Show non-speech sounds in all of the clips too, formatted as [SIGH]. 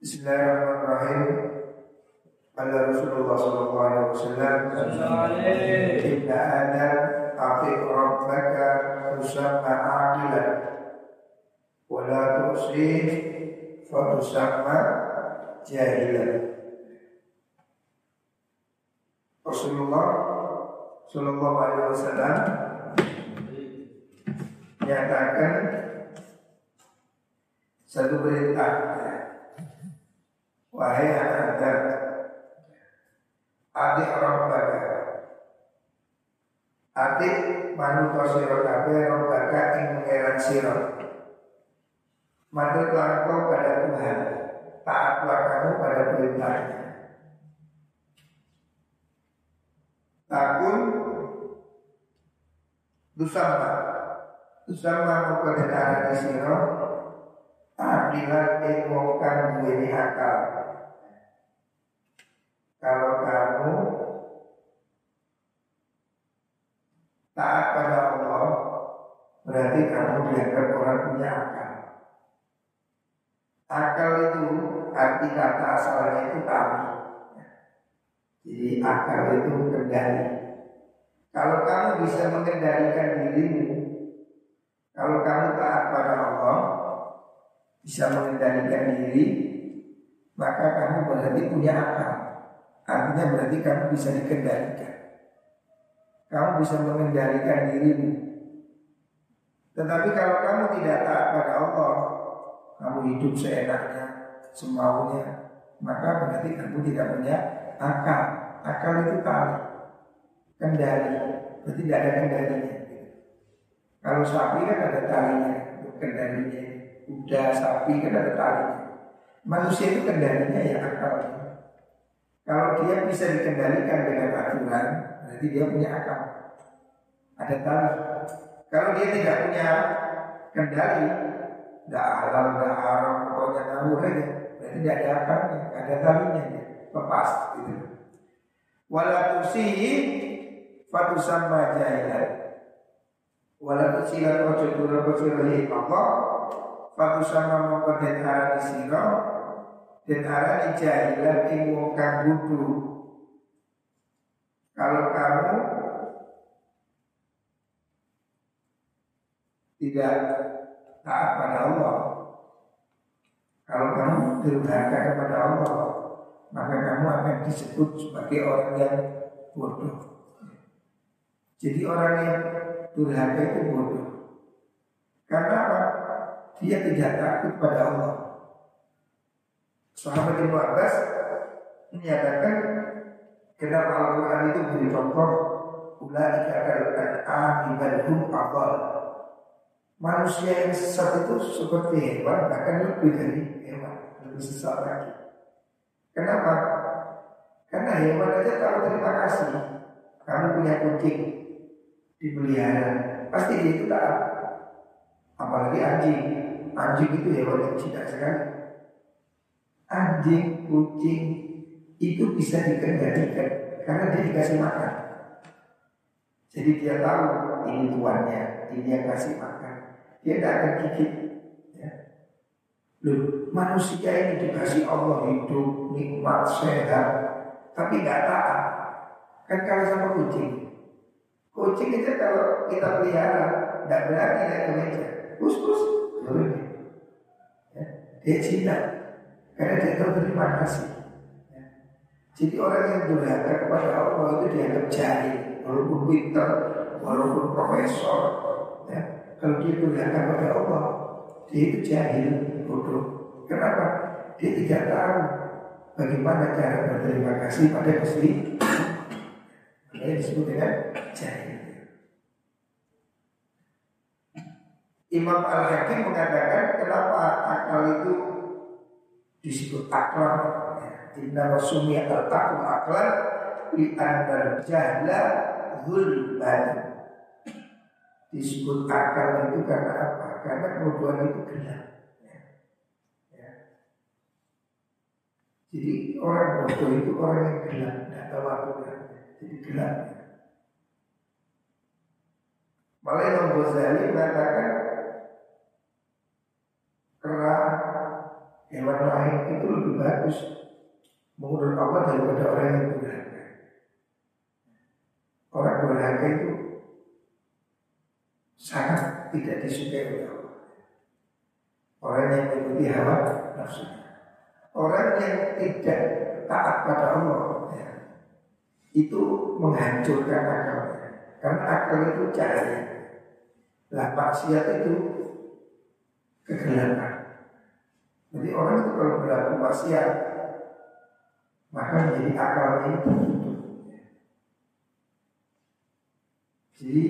Bismillahirrahmanirrahim. Allah Rasulullah sallallahu alaihi wasallam Inna Adam ati rabbaka tusamma aqilan wa la tusi fa tusamma jahilan. Rasulullah sallallahu alaihi wasallam menyatakan satu perintah wahai anak Adam adik rabbaka adik manusia sira kabeh rabbaka ing pangeran sira. Madutlah kau pada Tuhan Taatlah kamu pada perintahnya. Takun Dusama Dusama di siro Adilat kang duweni akal Kalau kamu taat pada Allah Berarti kamu dianggap orang punya akal. Akal itu arti kata asalnya itu tahu Jadi akal itu kendali Kalau kamu bisa mengendalikan dirimu Kalau kamu taat pada Allah Bisa mengendalikan diri Maka kamu berarti punya akal Artinya berarti kamu bisa dikendalikan. Kamu bisa mengendalikan dirimu. Tetapi kalau kamu tidak taat pada Allah Kamu hidup seenaknya, semaunya Maka berarti kamu tidak punya akal. Akal itu tali. Kendali. Berarti tidak ada kendalinya. Kalau sapi kan ada talinya kendalinya. Kuda, sapi kan ada talinya. Manusia itu kendalinya ya akalnya kalau dia bisa dikendalikan dengan aturan, berarti dia punya akal. Ada tali. Kalau dia tidak punya kendali, tidak halal, tidak haram, pokoknya ngawur aja, berarti tidak ada akalnya, ada talinya, dia. lepas gitu. Walatusihi fatusamma jahilan. Walatusilan ojo dura ojo Allah Fatusama mongkoden arah disiro dan arah jahilan ing wong kang budu. Kalau kamu tidak taat pada Allah, kalau kamu durhaka kepada Allah, maka kamu akan disebut sebagai orang yang bodoh. Jadi orang yang durhaka itu bodoh. Karena? Dia tidak takut pada Allah. Sahabat Ibnu Abbas menyatakan kenapa Al-Quran itu beri contoh Ulaika kal-an'ami balhum abal Manusia yang sesat itu seperti hewan Bahkan lebih dari hewan Lebih sesat lagi. Kenapa? Karena hewan aja tahu terima kasih. Kamu punya kucing Dipelihara Pasti dia itu taat. Apalagi anjing. Anjing itu hewan yang tidak sekali anjing, kucing itu bisa dikendalikan karena dia dikasih makan. Jadi dia tahu ini tuannya, ini yang kasih makan. Dia tidak akan gigit. Ya. Loh, manusia ini dikasih Allah hidup, nikmat, sehat, tapi nggak taat. Kan kalau sama kucing, kucing itu kalau kita pelihara, tidak berani naik ke meja, kus kus, ya. dia cinta, karena dia tahu terima kasih. Ya. Jadi orang yang durhaka kepada Allah itu dianggap jahil, walaupun pintar, walaupun profesor. Ya. Kalau dia durhaka kepada Allah, dia itu jahil, bodoh. Kenapa? Dia tidak tahu bagaimana cara berterima kasih pada Gusti. Ini disebut dengan jahil. Imam Al-Hakim mengatakan kenapa akal itu disebut akal ya. Inna rasumi al-taqul akal Li andal jahla zulban Disebut akal itu karena apa? Karena kebodohan itu gelap ya. ya. Jadi orang bodoh itu orang yang gelap Tidak tahu aturan Jadi gelap ya. Malah Imam Ghazali mengatakan hewan lain itu lebih bagus menurut Allah daripada orang yang durhaka. Orang durhaka itu sangat tidak disukai oleh Allah. Orang yang mengikuti hawa nafsunya. Orang yang tidak taat pada Allah ya, itu menghancurkan akalnya. Karena akal itu cahaya. Lah maksiat itu kegelapan. Jadi orang itu kalau berlaku maksiat maka menjadi akalnya itu. Jadi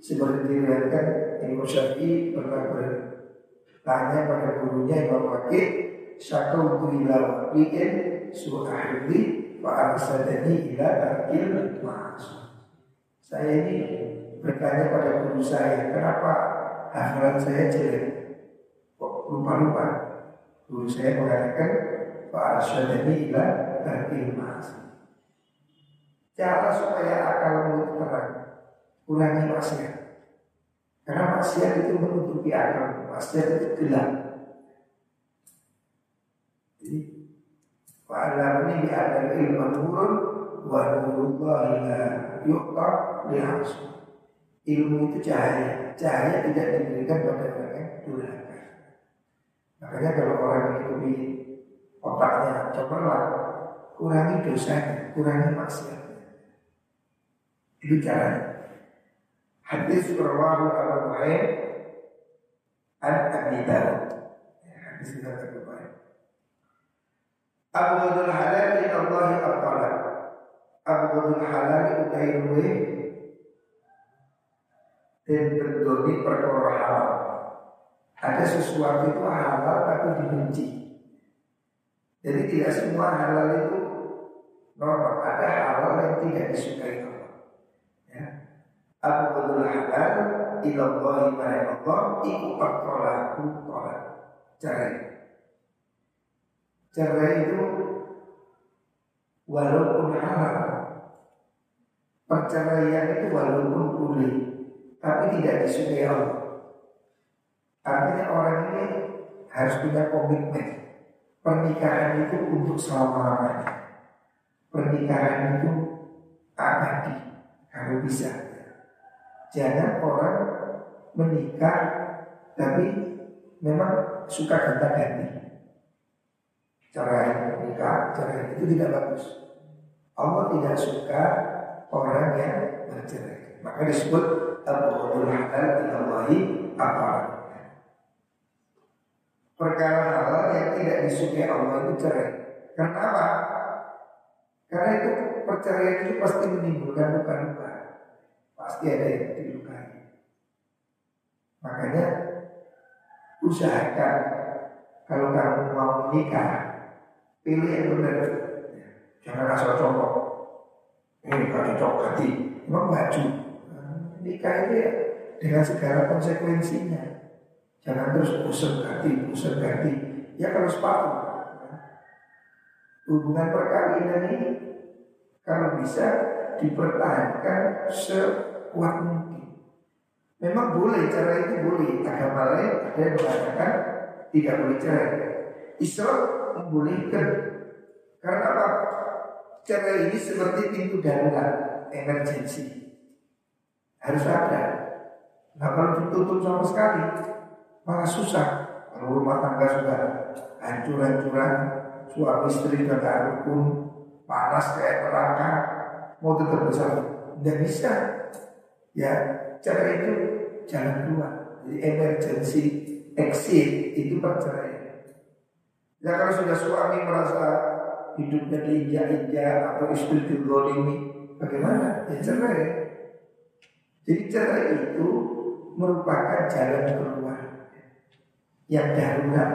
seperti diriwayatkan Imam Syafi'i pernah bertanya pada gurunya Imam Wakil Syakau ila waqi'in su'ahli wa arsadani ila tarkil ma'asum Saya ini bertanya pada guru saya Kenapa hafalan saya jelek Kok lupa-lupa Guru saya mengatakan Wa arsadani ila tarkil ma'asum Cara supaya akalmu terang Kurangi maksiat Karena maksiat itu menutupi akal Maksiat itu gelap Fa'alam ini ada ilmu nurun wa nurullah la yuqta li'asu. Ilmu itu cahaya. Cahaya tidak diberikan pada orang yang durhaka. Makanya kalau orang di otaknya cemerlang, kurangi dosanya, kurangi maksiatnya. Itu caranya. Hadis rawahu Abu Mu'ayyid an Abi Dawud. Ya, hadis kita terbaik. Abghadul halal min Allah at-talab. Abghadul halal utai luwe dan berdoni perkara halal. Ada sesuatu itu halal tapi dibenci. Jadi tidak semua halal itu normal. Ada halal yang tidak disukai Allah. Ya. Abghadul halal ilallahi ma'ala Allah iku at-talaku tolak. Cerai. Cerai itu walaupun halal Perceraian itu walaupun boleh Tapi tidak disukai Allah Artinya orang ini harus punya komitmen. Pernikahan itu untuk selama-lamanya. Pernikahan itu abadi Kalau bisa. Jangan orang menikah Tapi memang suka ganti-ganti. Cerai nikah cerai itu tidak bagus. Allah tidak suka orang yang bercerai. Maka disebut Abu halal ilallahi apa perkara halal yang tidak disukai Allah itu cerai kenapa karena itu perceraian itu pasti menimbulkan luka-luka pasti ada yang dilukai makanya usahakan kalau kamu mau menikah Pilih yang benar. Jangan asal contoh. Ini kalau cocok hati, memang baju. Nah, nikah ini ya dengan segala konsekuensinya. Jangan terus usir ganti, usir ganti. Ya kalau sepatu. Hubungan perkawinan ini kalau bisa dipertahankan sekuat mungkin. Memang boleh, cara itu boleh. Agama lain ada yang mengatakan tidak boleh cerai. Islam membolehkan. Karena apa? Cerai ini seperti pintu darurat, emergency. Harus ada. Nah kalau ditutup sama sekali, malah susah. Kalau rumah tangga sudah hancur-hancuran, suami istri gak rukun, panas kayak neraka, mau tetap bersama. Tidak bisa. Ya, cara itu jalan keluar. Jadi emergency exit itu perceraian. Ya kalau sudah suami merasa hidupnya diinjak-injak atau istri ini bagaimana? Ya cerai. Jadi cerai itu merupakan jalan keluar yang darurat.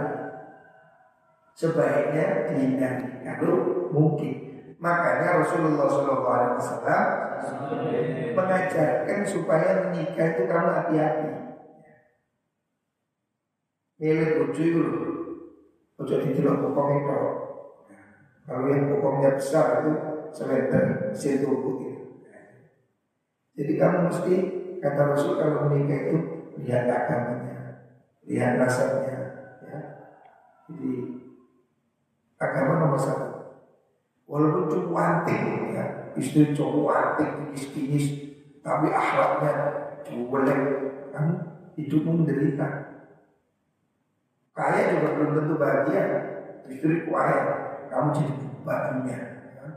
Sebaiknya dihindari kalau mungkin. Makanya Rasulullah SAW mengajarkan supaya menikah itu kamu hati-hati. Milih bojo itu Ojo didelok bokong itu. Kalau yang bokongnya besar itu selender setubuh itu. Jadi kamu mesti kata Rasul kalau menikah itu lihat agamanya, lihat rasanya. Ya. Jadi agama nomor satu. Walaupun cuma antik ya, istri cowok antik, kinis-kinis, tapi akhlaknya jelek, kamu hidupmu menderita. Kaya juga belum tentu bahagia, istri kaya, kamu jadi batunya. Ya.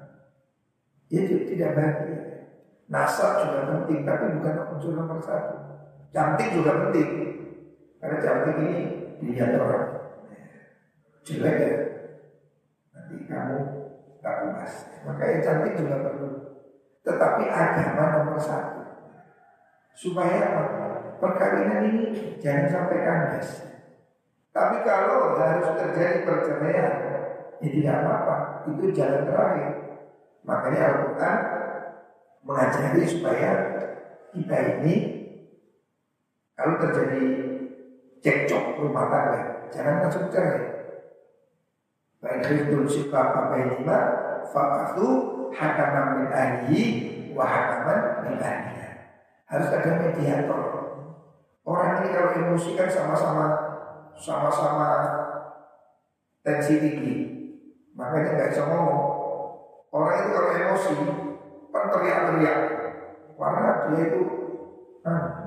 Dia tidak bahagia. Nasab juga penting, tapi bukan unsur nomor satu. Cantik juga penting, karena cantik ini dilihat orang. Jelek ya. Nanti kamu gak puas. Maka yang cantik juga perlu. Tetapi agama nomor satu. Supaya perkawinan ini jangan sampai kandas. Tapi kalau harus terjadi perceraian ya tidak apa-apa. Itu jalan terakhir. Makanya Al-Quran mengajari supaya kita ini kalau terjadi cekcok rumah tangga. Jangan langsung cerai Baik apa bainima Fakatu hakaman min ahli Wa hakaman min ahliya Harus ada mediator. Orang ini kalau emosi kan sama-sama Sama-sama Tensi tinggi. Makanya nggak bisa ngomong. Orang itu kalau emosi Kan teriak-teriak Karena dia itu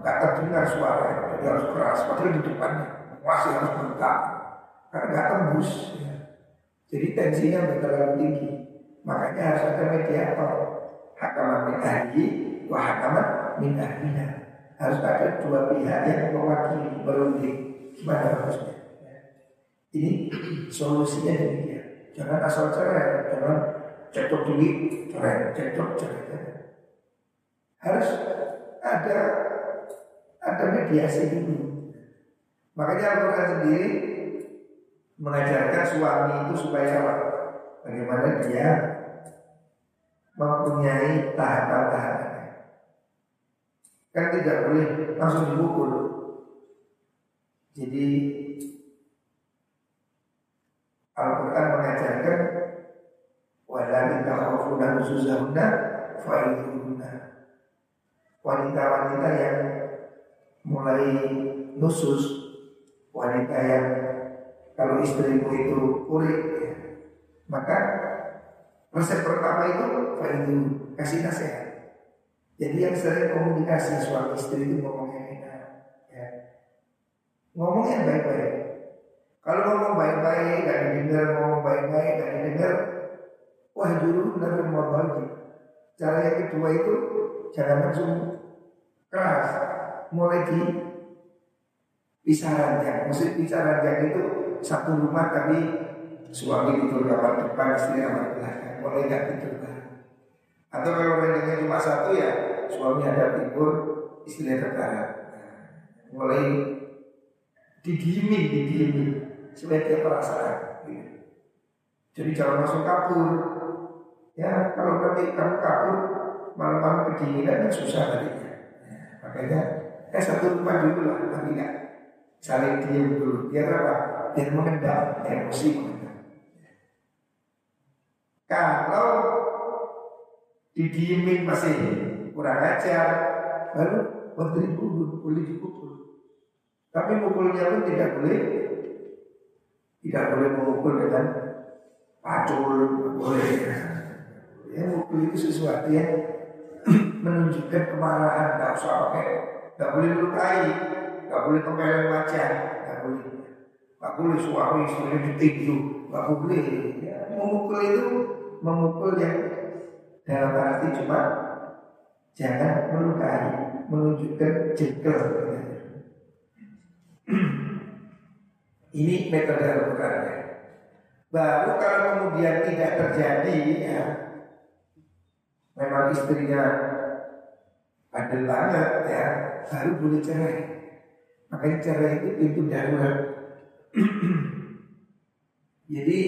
nggak terdengar suara Dia harus keras Padahal di depannya masih harus bergerak Karena nggak tembus ya. Jadi tensinya udah terlalu tinggi. Makanya harus ada mediator. Hakaman min ahli wa hakaman min ahliha. Harus ada dua pihak yang mewakili berunding. Gimana harusnya? Ini solusinya demikian. Jangan asal cerai, jangan cekcok duit, cerai, cekcok cerai. Harus ada ada mediasi dulu. Makanya Al-Quran sendiri mengajarkan suami itu supaya apa? Bagaimana dia mempunyai tahapan-tahapan. Kan tidak boleh langsung dipukul. Jadi Al-Quran mengajarkan wala takhafuna nusuzahunna fa'idhuhunna Wanita-wanita yang mulai nusus Wanita yang kalau istrimu itu kurik ya, maka resep pertama itu itu kasih nasihat. Jadi yang sering komunikasi suami istri itu ngomongnya enak, ya. ngomongnya baik-baik. Kalau ngomong baik-baik, gak didengar, ngomong baik-baik, gak didengar, wah dulu benar mau bagi. Cara yang kedua itu jangan langsung keras, mulai di pisah ranjang. Maksud pisah ranjang itu satu rumah tapi suami tidur kamar depan, istri kamar belakang. Boleh nggak tidur bareng? Atau kalau ranjangnya cuma satu ya suami ada tidur, istri ada belakang. mulai didiemin, didiemin supaya dia perasaan. Gitu. Jadi jangan langsung kabur. Ya kalau nanti kamu kabur malam-malam kedinginan kan susah tadinya. Ya, makanya eh satu rumah dulu lah, tapi enggak saling diam dulu. Biar apa? dan mengendap emosi mengendap. Kalau didiemin masih kurang ajar, baru memberi pukul, boleh dipukul. Tapi mukulnya pun tidak boleh, tidak boleh memukul dengan pacul, boleh. Ya mukul itu sesuatu yang [CLEARS THROAT] menunjukkan kemarahan, tidak usah pakai, tidak boleh melukai, tidak boleh tempelin wajah, tidak boleh. Gak boleh suami istrinya ditinju Gak boleh. Ya, Memukul itu Memukul yang Dalam arti cuma Jangan melukai Menunjukkan jengkel. Ini metode al Baru kalau kemudian tidak terjadi ya, Memang istrinya Adil banget ya. Baru boleh cerai. Makanya cerai itu pintu darurat. [CLEARS THROAT] Jadi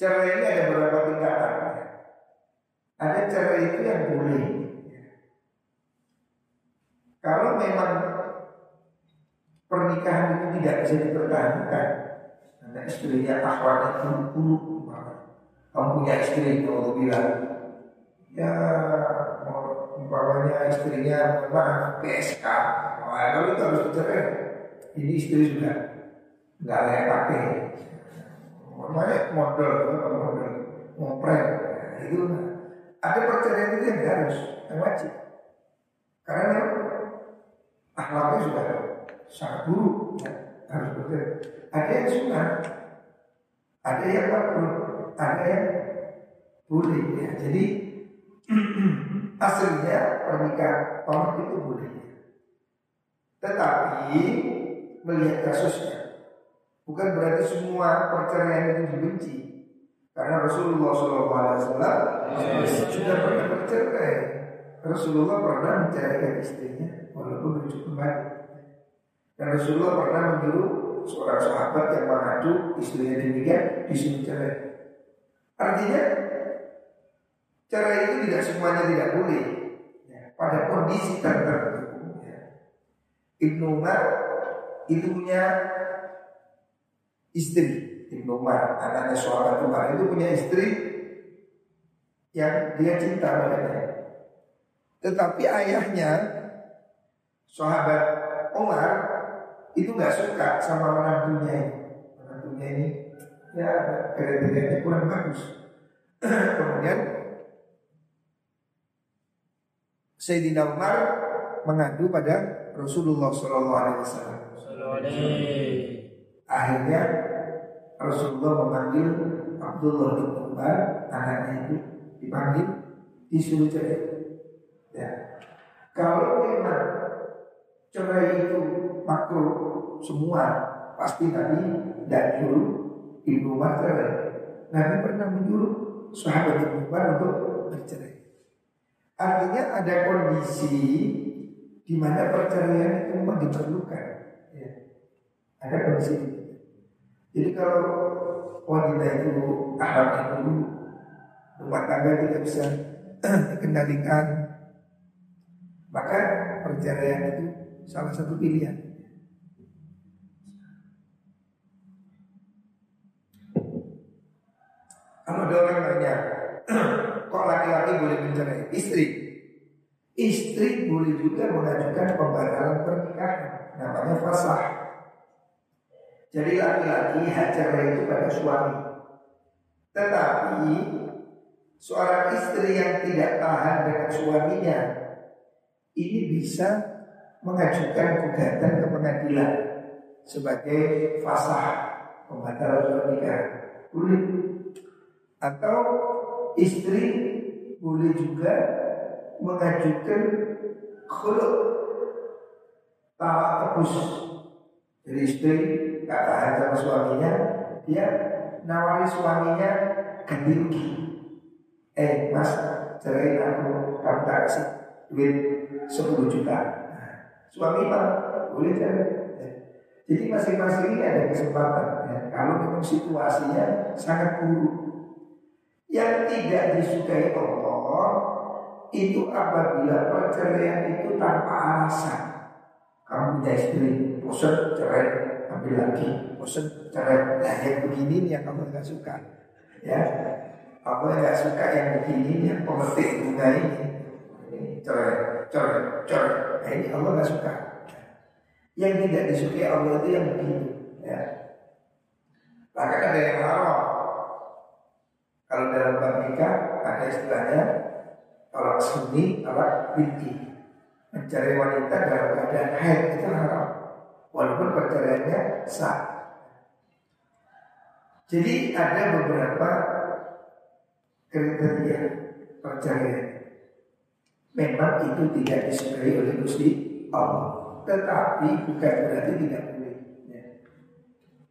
cerai ini ada beberapa tingkatan. Ada cerai itu yang boleh. Kalau memang pernikahan itu tidak bisa dipertahankan, karena istrinya akhwatnya buruk-buruk, kamu punya istri kalau bilang, ya umpamanya istrinya maaf PSK, nah, kalau itu harus dicerai. Ini istri sudah nggak layak pakai Namanya modal, modal, ngoprek. Nah, itu ada perceraian itu yang harus, yang wajib. Karena akhlaknya sudah sangat buruk, ya, harus bercerai. Ada yang sunnah, ada yang makruh, ada yang boleh. Ya. Jadi aslinya pernikahan tolak itu boleh. Tetapi melihat kasusnya, bukan berarti semua perceraian itu dibenci. Karena Rasulullah SAW sudah pernah bercerai. Rasulullah pernah menceraikan istrinya walaupun rujuk kembali. Dan Rasulullah pernah menyuruh seorang sahabat yang mengadu istrinya demikian disuruh cerai. Artinya cerai itu tidak semuanya tidak boleh. Ya, pada kondisi tertentu. Ya. Ibnu Umar itu punya istri. Ibnu Umar anaknya sahabat Umar itu punya istri yang dia cinta padanya. Tetapi ayahnya sahabat Umar itu nggak suka sama menantunya ini. Menantunya ini ya kriterianya kurang bagus. [CLEARS THROAT] Kemudian Sayyidina Umar mengadu pada Rasulullah Shallallahu Alaihi Wasallam. Akhirnya Rasulullah memanggil Abdullah bin Umar anaknya itu dipanggil disuruh cerai. Ya. Kalau memang cerai itu makruh semua pasti Nabi tidak nyuruh Ibnu Umar cerai. Nabi pernah menyuruh sahabat Ibnu Umar untuk bercerai. Artinya ada kondisi di mana perceraian itu memang diperlukan. Ya. Ada kondisi. Jadi kalau wanita itu akhlaknya dulu rumah tangga tidak bisa [CLEARS THROAT] dikendalikan, maka perceraian itu salah satu pilihan. Kalau ada orang nanya, [CLEARS THROAT] kok laki-laki boleh mencerai istri? Istri boleh juga mengajukan pembatalan pernikahan, namanya fasah. Jadi laki-laki hak cerai itu pada suami. Tetapi seorang istri yang tidak tahan dengan suaminya ini bisa mengajukan gugatan ke pengadilan sebagai fasah pembatalan pernikahan. Boleh. Atau istri boleh juga mengajukan khuluk talak tebus. Jadi istri gak tahan sama suaminya, dia nawari suaminya ganti rugi. Eh mas, cerai aku, kamu tak kasih duit 10 juta. Nah, suami pak boleh cerai. Ya. Jadi masing-masing ini ada kesempatan. Ya. Kalau memang situasinya sangat buruk, yang tidak disukai Allah itu apabila perceraian itu tanpa alasan. Kamu punya istri, bosan cerai, ambil lagi, bosan cerai. Nah yang begini yang kamu nggak suka, ya. Apa nggak suka yang begini yang pemetik bunga ini, ini cerai, cerai, cerai. Nah ini Allah nggak suka. Yang tidak disukai Allah itu yang begini, ya. Bahkan ada yang haram. Kalau dalam bab nikah ada istilahnya tolak sunni, tolak binti. Mencari wanita dalam keadaan haid itu haram. Walaupun perceraiannya sah. Jadi ada beberapa kriteria perceraian. Memang itu tidak disukai oleh Gusti Allah. Tetapi bukan berarti tidak boleh. Ya.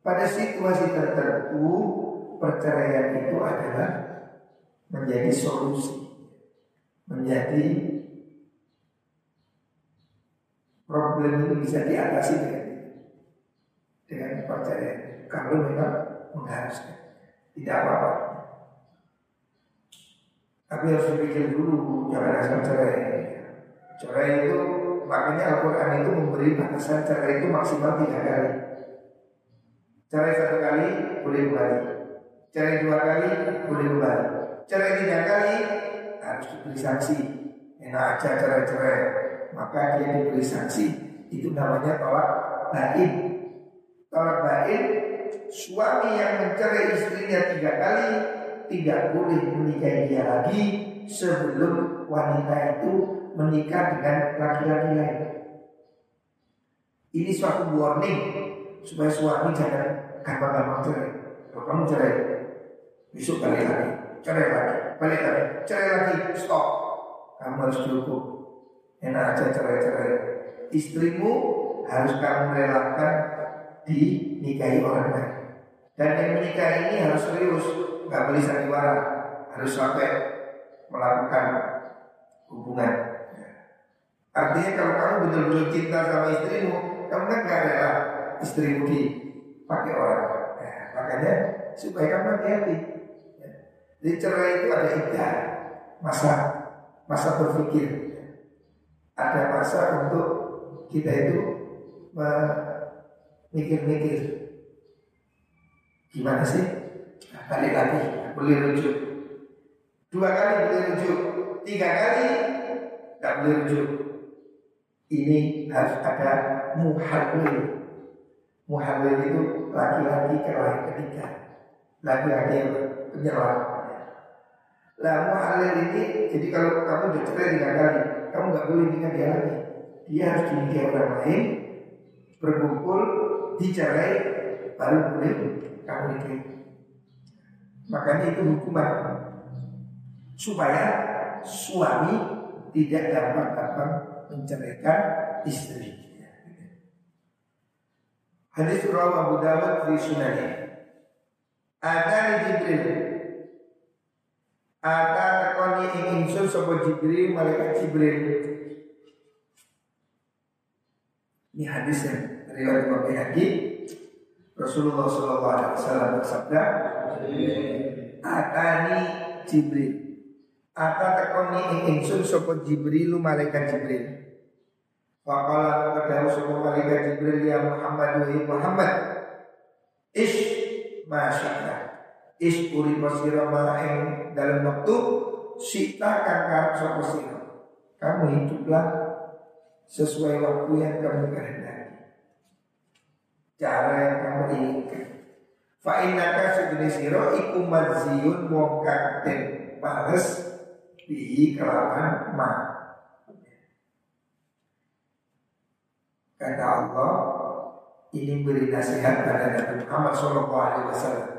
Pada situasi tertentu perceraian itu adalah menjadi solusi, menjadi problem itu bisa diatasi dengan dengan perceraian. Kalau memang mengharuskan, tidak apa-apa. Tapi harus berpikir dulu, jangan asal cerai. Cerai itu makanya Al-Quran itu memberi batasan cerai itu maksimal tiga kali. Cerai satu kali boleh kembali. Cerai dua kali boleh kembali. Cerai tiga kali harus diberi sanksi. Enak aja cerai-cerai. Maka dia diberi sanksi. Itu namanya tolak bain. Tolak bain suami yang mencerai istrinya tiga kali tidak boleh menikahi dia lagi sebelum wanita itu menikah dengan laki-laki lain. Ini suatu warning supaya suami jangan gampang-gampang cerai. Kalau kamu cerai, besok balik lagi, cerai lagi, balik lagi, cerai lagi, stop. Kamu harus dihukum. Enak aja cerai-cerai. Istrimu harus kamu relakan dinikahi orang lain. Dan yang menikah ini harus serius, nggak boleh sandiwara, harus sampai melakukan hubungan. Artinya kalau kamu betul-betul cinta sama istrimu, kamu kan gak rela istrimu dipakai orang. Nah, makanya supaya kamu hati-hati. Jadi cerai itu ada iddah, masa masa berpikir. Ada masa untuk kita itu mikir-mikir gimana sih? Balik lagi boleh rujuk. Dua kali boleh rujuk tiga kali tak boleh rujuk. Ini harus ada muhalil muhalil itu laki-laki kelahiran ketiga. Laki-laki yang penyerah lah muhalil ini jadi kalau kamu udah cerai tiga kali kamu nggak boleh nikah dia lagi dia harus dinikahi orang lain berkumpul dicerai baru boleh kamu nikahi makanya itu hukuman supaya suami tidak gampang-gampang menceraikan istri. Hadis Rawah Abu Dawud di Sunani. Ada Jibril. Ada tekoni ing ingsun sapa Jibril malaikat Jibril. Ini hadis yang riwayat Imam Bayhaqi. Rasulullah Alaihi Wasallam bersabda, "Atani Jibril." Ata tekoni ing ingsun sapa Jibril malaikat Jibril. Faqala kepada sapa malaikat Jibril ya Muhammad wa Muhammad. Ish masyaallah. Ish puri pasira ing dalam waktu sita karep sapa sira. Kamu hiduplah sesuai waktu yang kamu kehendaki. Cara yang kamu inginkan. Fa innaka sejenis sira iku maziyun wong pales bihi kelawan ma. Kata Allah, ini beri nasihat pada Nabi Muhammad Shallallahu Alaihi Wasallam.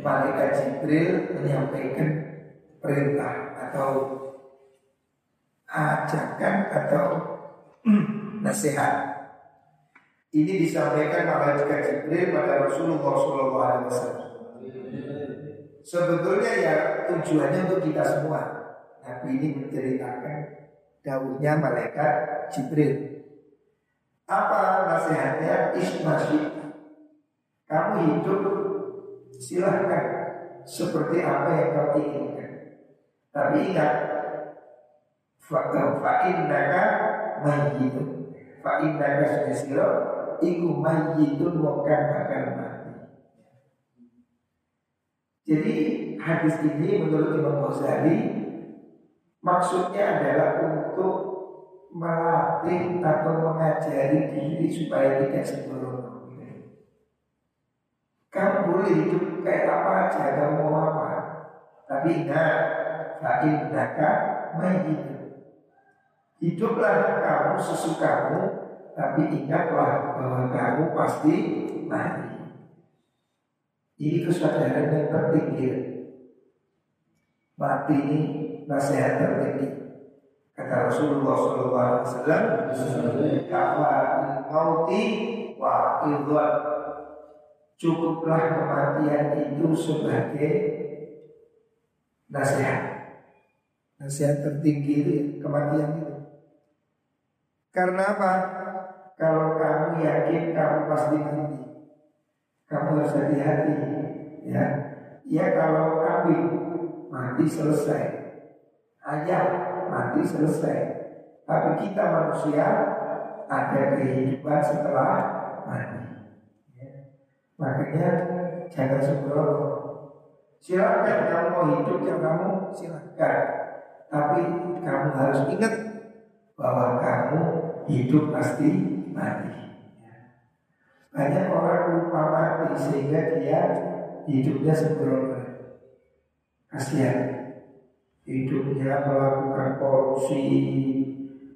Malaikat Jibril menyampaikan perintah atau ajakan atau [CLEARS THROAT] nasihat. Ini disampaikan malaikat Jibril pada Rasulullah Wasallam. Sebetulnya ya tujuannya untuk kita semua. Nabi ini menceritakan daunnya malaikat Jibril. Apa nasihatnya? Ismasyi. Kamu hidup silahkan seperti apa yang kau inginkan. Tapi ingat, fa'in naga mayyitun. Fa'in naga sudah iku mayyitun wakan bakal mati. Jadi hadis ini menurut Imam Ghazali maksudnya adalah untuk melatih atau mengajari diri supaya tidak sembrono. Boleh hidup kayak apa aja, kamu mau apa. Tapi ingat, fa'in daka hidup. Hiduplah kamu sesukamu, tapi ingatlah bahwa kamu pasti mati. Ini kesadaran yang tertinggi. Mati ini nasihat tertinggi. Kata Rasulullah SAW, kafa mauti wa idwan. Cukuplah kematian itu sebagai nasihat. Nasihat tertinggi itu ya, kematian itu. Karena apa? Kalau kamu yakin kamu pasti mati, kamu harus hati-hati ya ya kalau kambing mati selesai ayam mati selesai tapi kita manusia ada kehidupan setelah mati. Makanya jangan sembrono silakan kamu mau hidup yang kamu silakan tapi kamu harus ingat bahwa kamu hidup pasti mati Banyak orang lupa mati sehingga dia hidupnya sembrono. Kasihan. Hidupnya melakukan korupsi,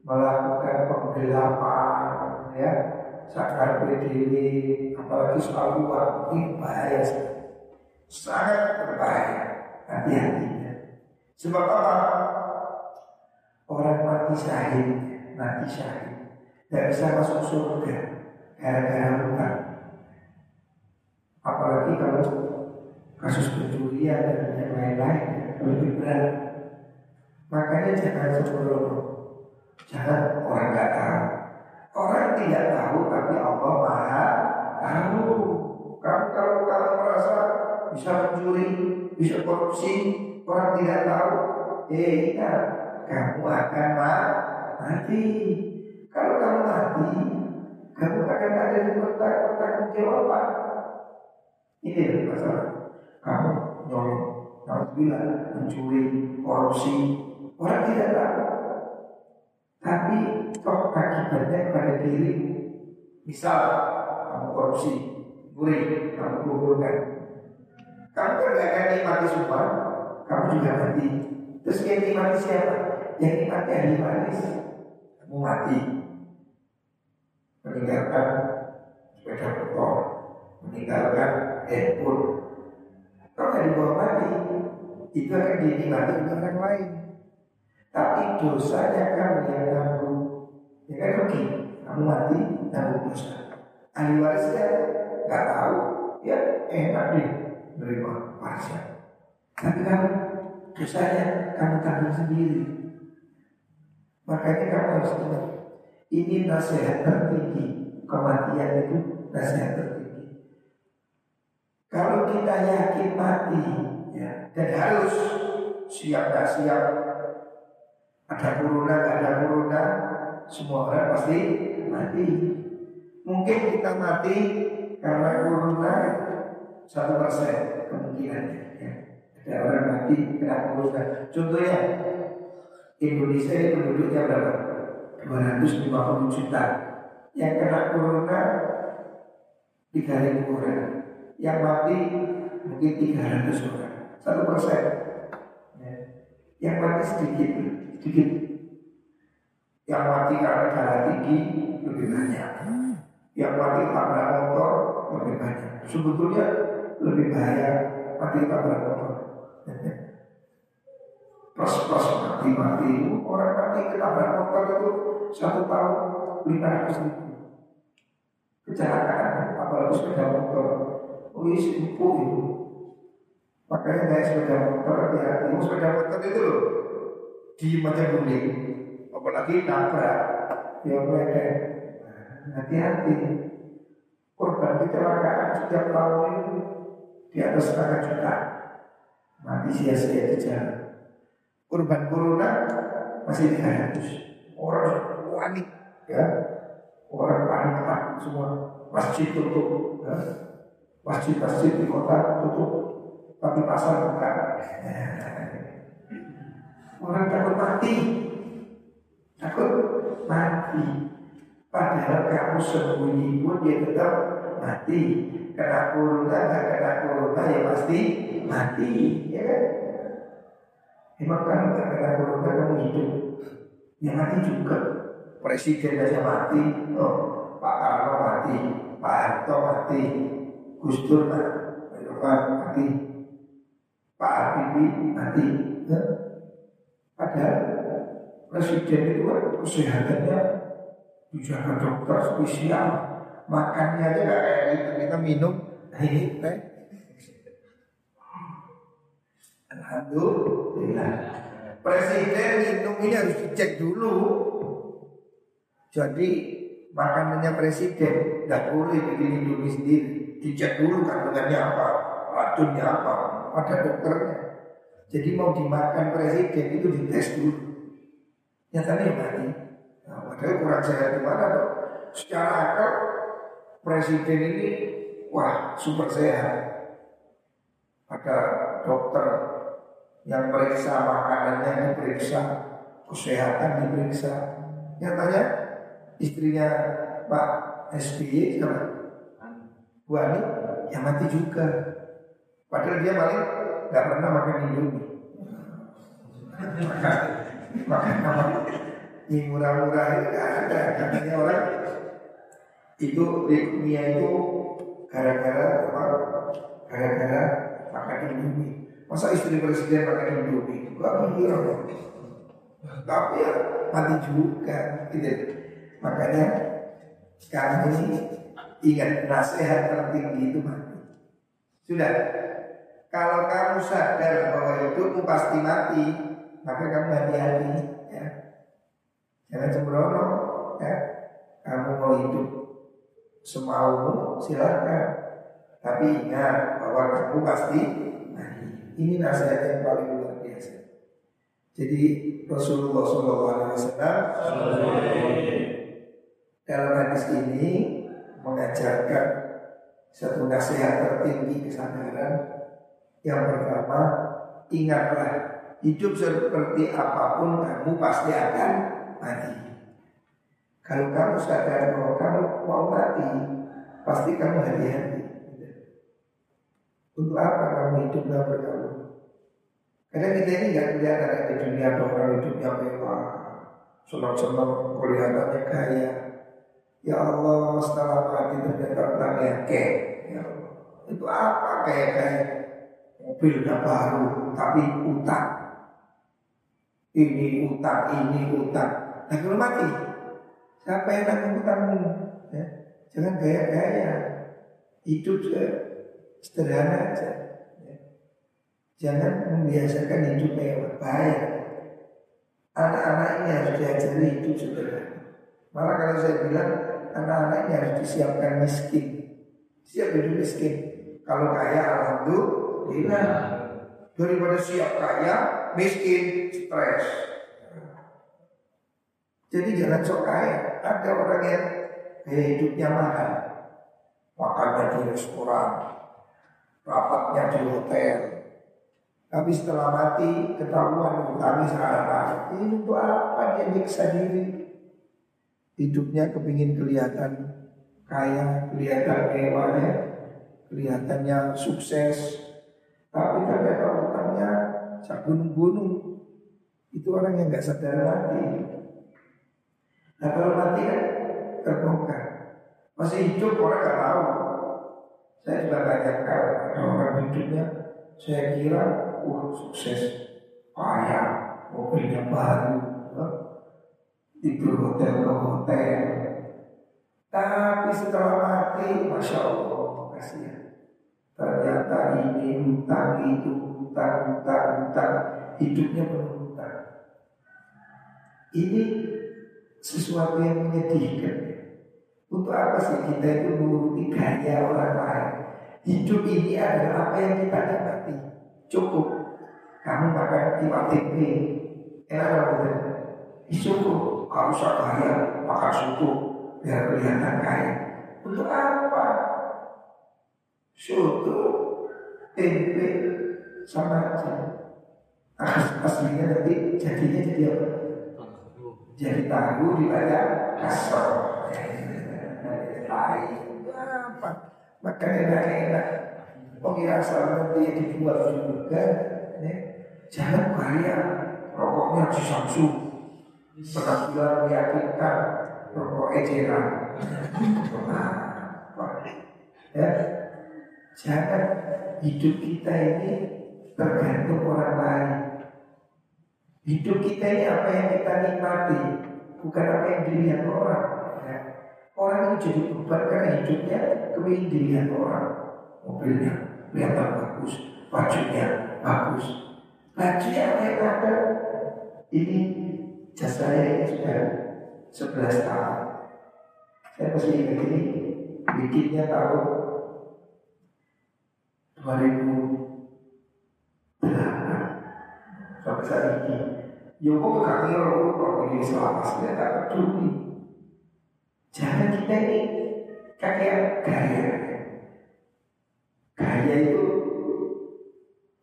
melakukan penggelapan, ya, sakar PDW, apalagi soal uang ini bahaya sangat berbahaya. Hati-hatinya. Sebab apa? Orang mati syahid, mati syahid, tidak bisa masuk surga gara-gara hutang. Apalagi kalau kasus pencurian dan yang lain-lain lebih berat. Makanya jangan sembrono, jangan orang nggak tahu. Orang tidak tahu tapi Allah maha tahu. Kamu kalau kamu merasa bisa mencuri, bisa korupsi, orang tidak tahu, eh ingat kamu akan mati. Kalau kamu mati, kamu akan ada di pertanggung jawaban. Ini masalah. Kamu nyolong, kamu bilang mencuri, korupsi, orang tidak tahu. Tapi toh akibatnya pada diri. Misal kamu korupsi, mencuri, kamu kumpulkan. Kamu kan gak akan nikmati semua, kamu juga mati. Terus yang nikmati siapa? Yang nikmati ahli waris. Kamu mati, meninggalkan sepeda motor, meninggalkan handphone. Kalau nggak dibawa mati, itu akan dinikmati orang lain. Tapi dosanya kamu yang nanggung. Ya kan rugi. Kamu mati nanggung dosa. Ahli warisnya nggak tahu, ya enak deh menerima warisnya. Tapi kamu dosanya kamu tanggung sendiri. Makanya kamu harus ingat ini nasihat tertinggi Kematian itu nasihat tertinggi Kalau kita yakin mati ya, Dan harus Siap gak siap Ada corona ada corona Semua orang pasti mati Mungkin kita mati Karena corona Satu persen kemungkinannya ya. Ada orang mati kena corona Contohnya Indonesia ini penduduknya berapa? 250 juta Yang kena corona 3.000 orang Yang mati mungkin 300 orang Satu persen ya. Yang mati sedikit Sedikit Yang mati karena darah tinggi Lebih banyak. Yang mati tabrak motor Lebih banyak. Sebetulnya lebih bahaya Mati tabrak motor. Plus-plus mati-mati Orang mati ketabrak motor itu Satu tahun lima ratus ribu. Kecelakaan Apalagi sepeda motor. Wih empuk itu. Makanya naik sepeda motor hati-hati Sepeda motor itu loh Di macam guling Apalagi nabrak. Ya mereka. Hati-hati. Korban kecelakaan setiap tahun itu Di atas setengah juta. Mati sia-sia di jalan. Kurban corona masih 300 Orang panik ya. Orang panik semua. Masjid tutup ya. Masjid-masjid di kota tutup Tapi pasar buka [LAUGHS] Orang takut mati. Takut mati. Padahal kamu sembunyi pun dia tetap mati. Kena corona, gak kena corona ya pasti mati Ya kan? Emang kamu tak kena corona kamu hidup. Ya mati juga. Presiden aja mati. Oh, Pak Karno mati. Pak Harto mati. Gus Dur mati. Pak Habibie mati? Padahal Presiden itu kan kesehatannya Dijaga dokter spesial Makannya aja gak kayak gitu Kita minum teh Alhamdulillah. Presiden minum ini harus dicek dulu. Jadi makanannya presiden nggak boleh bikin indomie sendiri. Dicek dulu kandungannya apa, racunnya apa, ada dokternya. Jadi mau dimakan presiden itu dites dulu. Nyatanya mati. Nah, padahal kurang sehat gimana dok? Secara akal presiden ini wah super sehat. Ada dokter yang periksa makanannya diperiksa, kesehatan diperiksa. Nyatanya istrinya Pak SBY siapa? Wani ya mati juga. Padahal dia maling nggak pernah makan indomie. Maka makan apa? Mie murah-murah itu nggak ada. Katanya orang itu leukemia itu gara-gara apa? Gara-gara makan indomie. Masa istri presiden makan indomie? Gak mikir Tapi ya mati juga. Gitu. Makanya sekarang ini ingat nasihat tertinggi itu mati. Sudah. Kalau kamu sadar bahwa hidupmu pasti mati, maka kamu hati-hati ya. Jangan sembrono ya. Kamu mau hidup semaumu silakan. Tapi ingat bahwa kamu pasti mati. Ini nasihat yang paling luar biasa. Jadi Rasulullah SAW dalam hadis ini mengajarkan satu nasihat tertinggi kesadaran yang pertama ingatlah hidup seperti apa pun kamu pasti akan mati. Kalau kamu sadar bahwa kamu mau mati, pasti kamu hati-hati. Untuk apa kamu hidup dalam berkamu? Karena kita ini nggak kelihatan di dunia orang hidupnya mewah, senang-senang kelihatannya kaya, Ya Allah setelah mati ternyata ke Ya Allah. Itu apa kayak kayak mobil udah baru tapi utang. Ini utang, ini utang. Nah kalau mati, siapa yang nanggung utangmu? Ya. Jangan gaya-gaya. Hidup sederhana aja. Ya. Jangan membiasakan hidup mewah. Baik. Anak-anak ini harus diajari hidup sederhana. Malah kalau saya bilang anak-anaknya harus disiapkan miskin. Siap hidup miskin. Kalau kaya alhamdulillah. Daripada siap kaya, miskin, stres. Jadi jangan sok kaya. Ada orang yang gaya hidupnya mahal. Makannya di restoran, rapatnya di hotel. Tapi setelah mati ketahuan kami salah. Ini untuk apa dia nyiksa diri? hidupnya kepingin kelihatan kaya, kelihatan mewah ya, kelihatannya sukses, tapi ternyata utangnya sak gunung-gunung. Itu orang yang nggak sadar mati. Nah kalau mati kan terbongkar. Masih hidup orang nggak tahu. Saya kali ada orang hidupnya. Saya kira, wah sukses, kaya, mobilnya baru, tidur hotel ke hotel. Tapi setelah mati, masya Allah, kasihan. Ternyata ini hutang itu hutang hutang hutang hidupnya penuh hutang. Ini sesuatu yang menyedihkan. Untuk apa sih kita itu menuruti gaya orang lain? Hidup ini adalah apa yang kita dapati. Cukup. Kamu makan IPTP, enak banget. Cukup kalau usah kaya, makan suku biar kelihatan kaya. Untuk apa? Suku, tempe, sama aja. As aslinya nanti jadinya jadi apa? Jadi tahu dibayar kasar. Lain apa? Makan enak-enak. Ya asal nanti dibuat juga. Ya. Jangan kaya. Rokoknya di Samsung Penampilan meyakinkan rokok eceran Ya Jangan hidup kita ini tergantung orang lain. Hidup kita ini apa yang kita nikmati Bukan apa yang dilihat orang ya. Orang ini jadi beban karena hidupnya Kepingin dilihat orang. Mobilnya kelihatan bagus Bajunya bagus. Bajunya apa yang ada? Ini Jas saya ini sudah 11 tahun. Saya masih ingat ini bikinnya tahun 2008 sampai saat ini. Ya kok kaki orang kalau ini selama saya tak peduli. Jangan kita ini kakek gaya. Gaya itu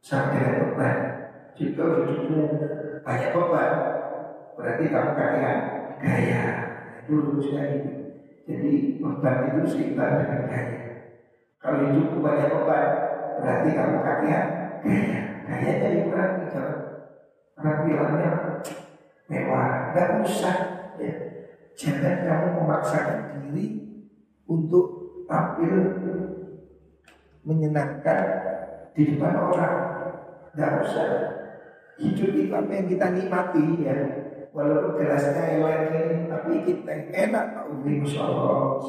sampai beban. Jika hidupnya banyak beban, berarti kamu kalian gaya itu rumusnya itu jadi beban itu seimbang dengan gaya Kalau hidupku banyak beban, berarti kamu kaya, kaya, jadi berarti kalau penampilannya mewah, gak usah. Ya. Jangan kamu memaksakan diri untuk tampil menyenangkan di depan orang. Gak usah. Hidup itu apa yang kita nikmati ya. Walaupun gelasnya elek ini, tapi kita enak. Masya Allah.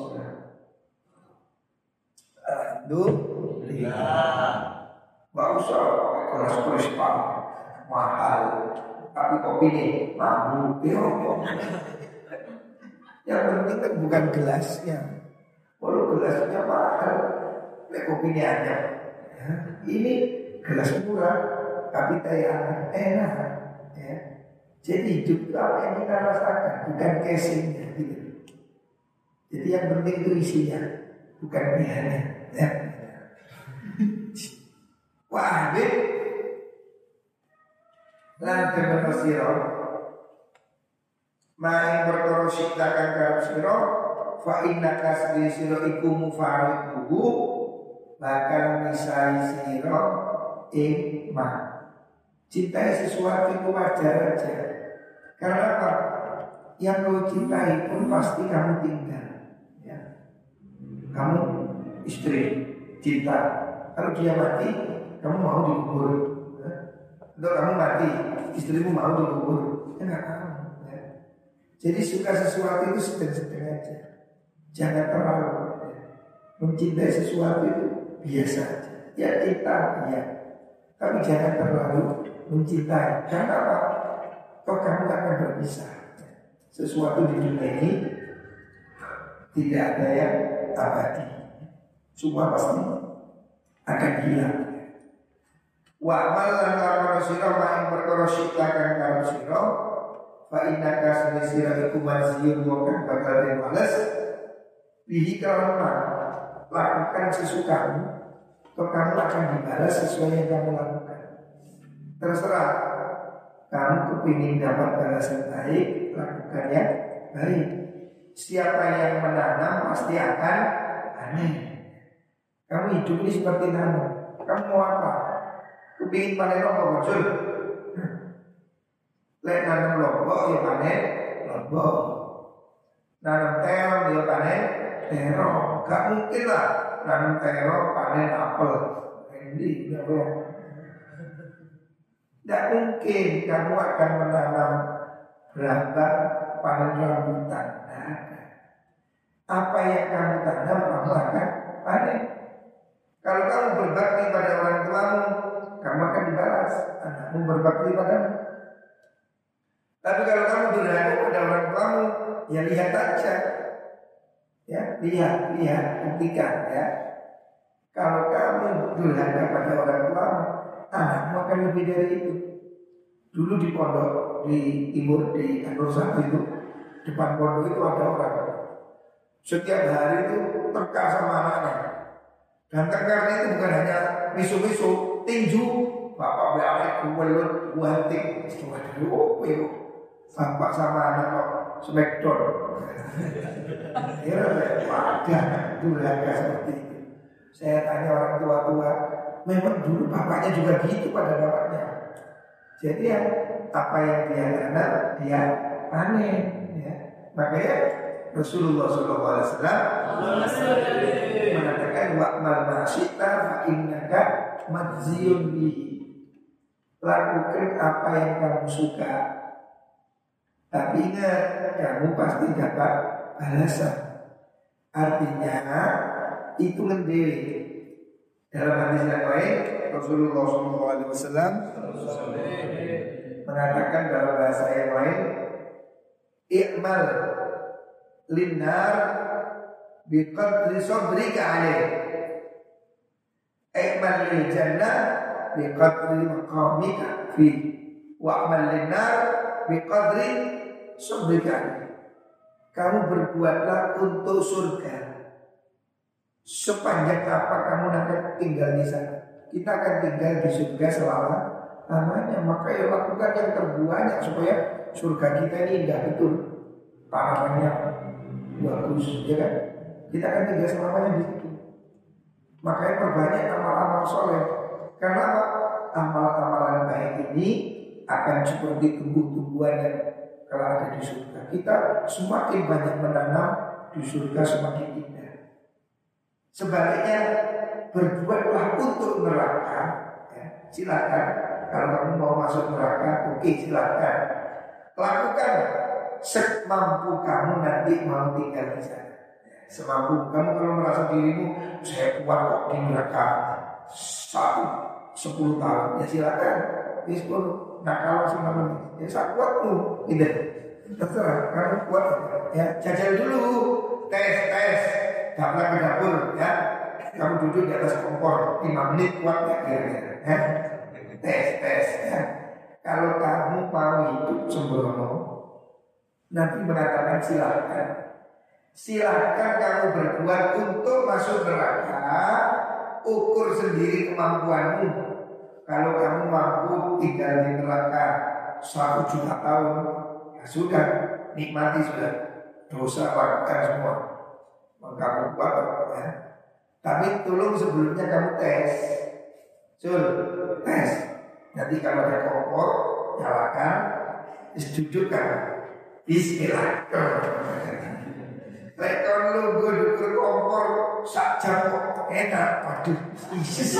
Alhamdulillah. Gak usah pakai kelas kristal mahal. Tapi kopi ini mampu. Yang penting kan bukan gelasnya. Walau gelasnya mahal, kopi ini ada. Ini gelas murah, tapi tayangan enak. Ya. Jadi hidup itu apa yang kita rasakan, bukan casingnya. Gitu. Jadi yang penting itu isinya, bukan biayanya. Ya. Habib Lan demen sira Main perkara sikta kang karep fa inna kasbi sira iku mufariquhu bakal misai sira ing cintai sesuatu itu wajar aja. Karena apa? Yang kau cintai pun pasti kamu tinggal. Ya. Kamu istri cinta. Kalau dia mati kamu mau dikubur ya? atau kamu mati istrimu mau dikubur? Ya nggak tahu ya. jadi suka sesuatu itu sedang-sedang aja. Jangan terlalu ya. mencintai sesuatu itu biasa aja. Ya cinta ya. Tapi jangan terlalu mencintai. Karena apa? Toh kamu akan berpisah sesuatu di dunia ini tidak ada yang abadi. Semua pasti akan hilang Wa amal lan lakon sira maing perkara sita kang karo sira fa inna kasne sira iku maziyun wa kang bakal den males. Bihi karena lakukan sesukamu atau kamu akan dibalas sesuai yang kamu lakukan. Terserah kamu kepingin dapat balasan baik lakukan yang baik. Siapa yang menanam pasti akan aneh. Kamu hidup ini seperti nanam kamu mau apa Kepingin panen apa bocor? Lek nanam lombok ya panen lombok. Nanam terong ya panen terong. Gak mungkin lah nanam terong panen apel. Ini ya Allah. Tidak mungkin kamu akan menanam berapa panen rambutan. Apa yang kamu tanam kamu akan panen. Kalau kamu berbakti pada orang tuamu, kamu akan dibalas. Anakmu berbakti padamu. Tapi kalau kamu durhaka pada orang tuamu, ya lihat aja. Ya, lihat, lihat, buktikan ya. Kalau kamu durhaka pada orang tuamu, anakmu akan lebih dari itu. Dulu di pondok di timur di kantor satu itu depan pondok itu ada orang setiap hari itu tengkar sama anaknya dan tengkarnya itu bukan hanya misu-misu tinju bapak balik kuwelut kuantik waduh itu? Bapak sama anak kok smackdown [LAUGHS] ya wadah durhaka seperti itu. Saya tanya orang tua-tua memang dulu bapaknya juga gitu pada bapaknya? Jadi ya apa yang dia tanam dia panen ya. Makanya Rasulullah SAW mengatakan wa mal masita fa innaka madziyun bihi. Lakukan apa yang kamu suka. Tapi ingat, kamu pasti dapat balasan. Artinya, itu lebih dalam hadis yang lain Rasulullah SAW mengatakan dalam bahasa yang lain I'mal linar biqadri sabrika alaih Iqmal lil jannah bi qadri maqamika fi wa amal lin nar bi qadri sabrika. Kamu berbuatlah untuk surga. Sepanjang apa kamu nanti tinggal di sana. Kita akan tinggal di surga selama namanya. Maka ya lakukan yang terbanyak supaya surga kita ini indah betul. Tanamannya bagus, ya kan? Kita akan tinggal selamanya di. Makanya perbanyak amal-amal soleh. Karena apa? Amal-amalan baik ini akan seperti tumbuh-tumbuhan yang kalau ada di surga. Kita semakin banyak menanam di surga semakin indah. Sebaliknya berbuatlah untuk neraka. Ya, silakan kalau kamu mau masuk neraka, oke silakan. Lakukan semampu kamu nanti mau tinggal di sana. Semampu kamu kalau merasa dirimu saya kuat kok di neraka. Satu sepuluh tahun. Ya silakan. Di sepuluh. Nah kalau semampu ya saya kuatmu, tidak terserah kamu kuat. Ya jajal dulu. Tes tes. Daftar ke dapur ya. Kamu duduk di atas kompor 5 menit kuat ya kira-kira ya. Tes tes ya. Kalau kamu mau hidup sembrono nanti mengatakan silahkan silahkan kamu berbuat untuk masuk neraka ukur sendiri kemampuanmu. Kalau kamu mampu tinggal di neraka satu juta tahun ya sudah nikmati sudah. Dosa lakukan semua. Maka kuat ya. Tapi tolong sebelumnya kamu tes. Sul, tes. Nanti kalau ada kompor Nyalakan. Dudukkan Bismillah Lekon lu gue duduk kompor Sak jam kok enak Waduh Isis.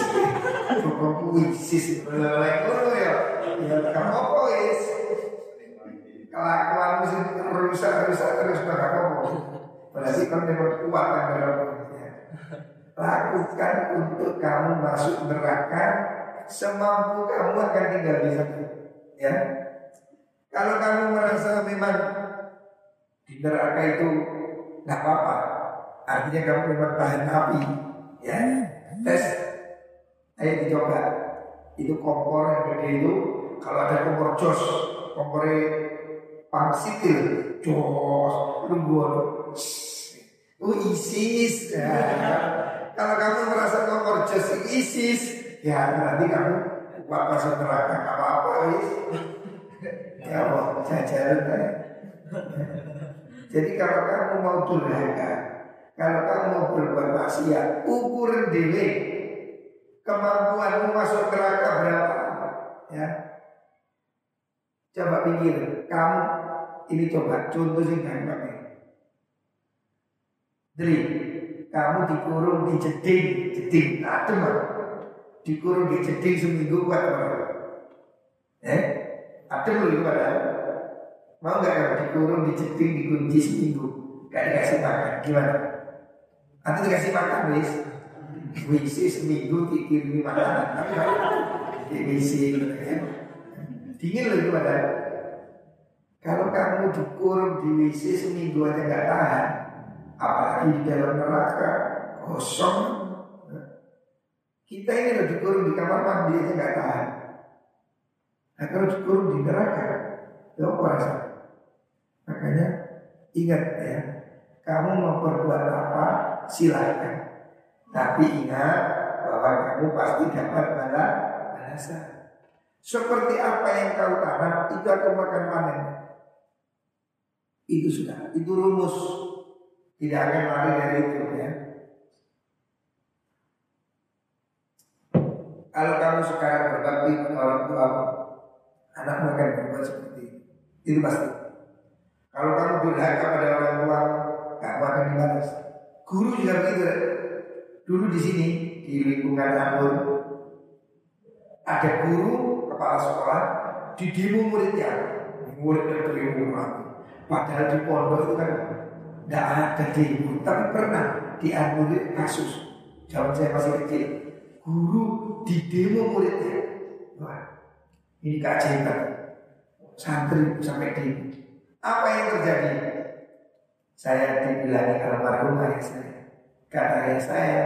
Pokokku isis? Lekon lu ya Ya kamu apa is Kelakuan mesti rusak-rusak terus Maka kamu Berarti kan memang kuat kan dalam Lakukan untuk kamu masuk neraka Semampu kamu akan tinggal di sana Ya. Kalau kamu merasa memang Di neraka itu nggak apa-apa. Artinya kamu memang tahan api. Ya Tes. Ayo dicoba. Itu kompor yang gede itu Kalau ada kompor jos Kompornya pangsitil Jos Lungguan Oh ISIS. Ya. Kalau kamu merasa kompor jos ISIS Ya nanti kamu Kuat masuk neraka. Apa-apa Ya Allah Jajaran ya. Jadi kalau kamu mau durhaka Kalau kamu mau berbuat maksiat Ukur diri. Kemampuanmu masuk neraka berapa? Ya. Coba pikir Kamu Ini coba contoh sih gampang ya. Dri, kamu dikurung di jeding, jeding adem Dikurung di jeding seminggu kuat apa? Eh, adem loh itu padahal. Mau nggak kamu dikurung di jeding dikunci seminggu? Gak dikasih makan, gimana? Atau dikasih makan, wis? Wisi seminggu dikirimi makanan, di wisi, ya. Dingin loh padahal. Kalau kamu dikurung di WC seminggu aja nggak tahan, apalagi di dalam neraka kosong. Kita ini lebih dikurung di kamar mandi aja nggak tahan. Nah kalau dikurung di neraka, ya apa Makanya ingat ya, kamu mau berbuat apa silahkan. Tapi ingat bahwa kamu pasti dapat balas balasan. Seperti apa yang kau tanam itu akan makan panen. Itu sudah, itu rumus tidak akan lari dari itu ya. Kalau kamu sekarang berbakti pada orang tua, anakmu akan berbuat seperti itu. Itu pasti. Durhaka pada orang tua, kamu akan dibalas. Guru juga begitu. Dulu di sini di lingkungan Anur ada guru kepala sekolah di demo muridnya, muridnya demo Padahal di pondok itu kan tidak ada demo, tapi pernah dianulir kasus. Zaman saya masih kecil, guru di demo muridnya. Wah, ini keajaiban. Santri sampai demo. Apa yang terjadi? Saya dibilangi almarhum ayah saya. Kata ayah saya,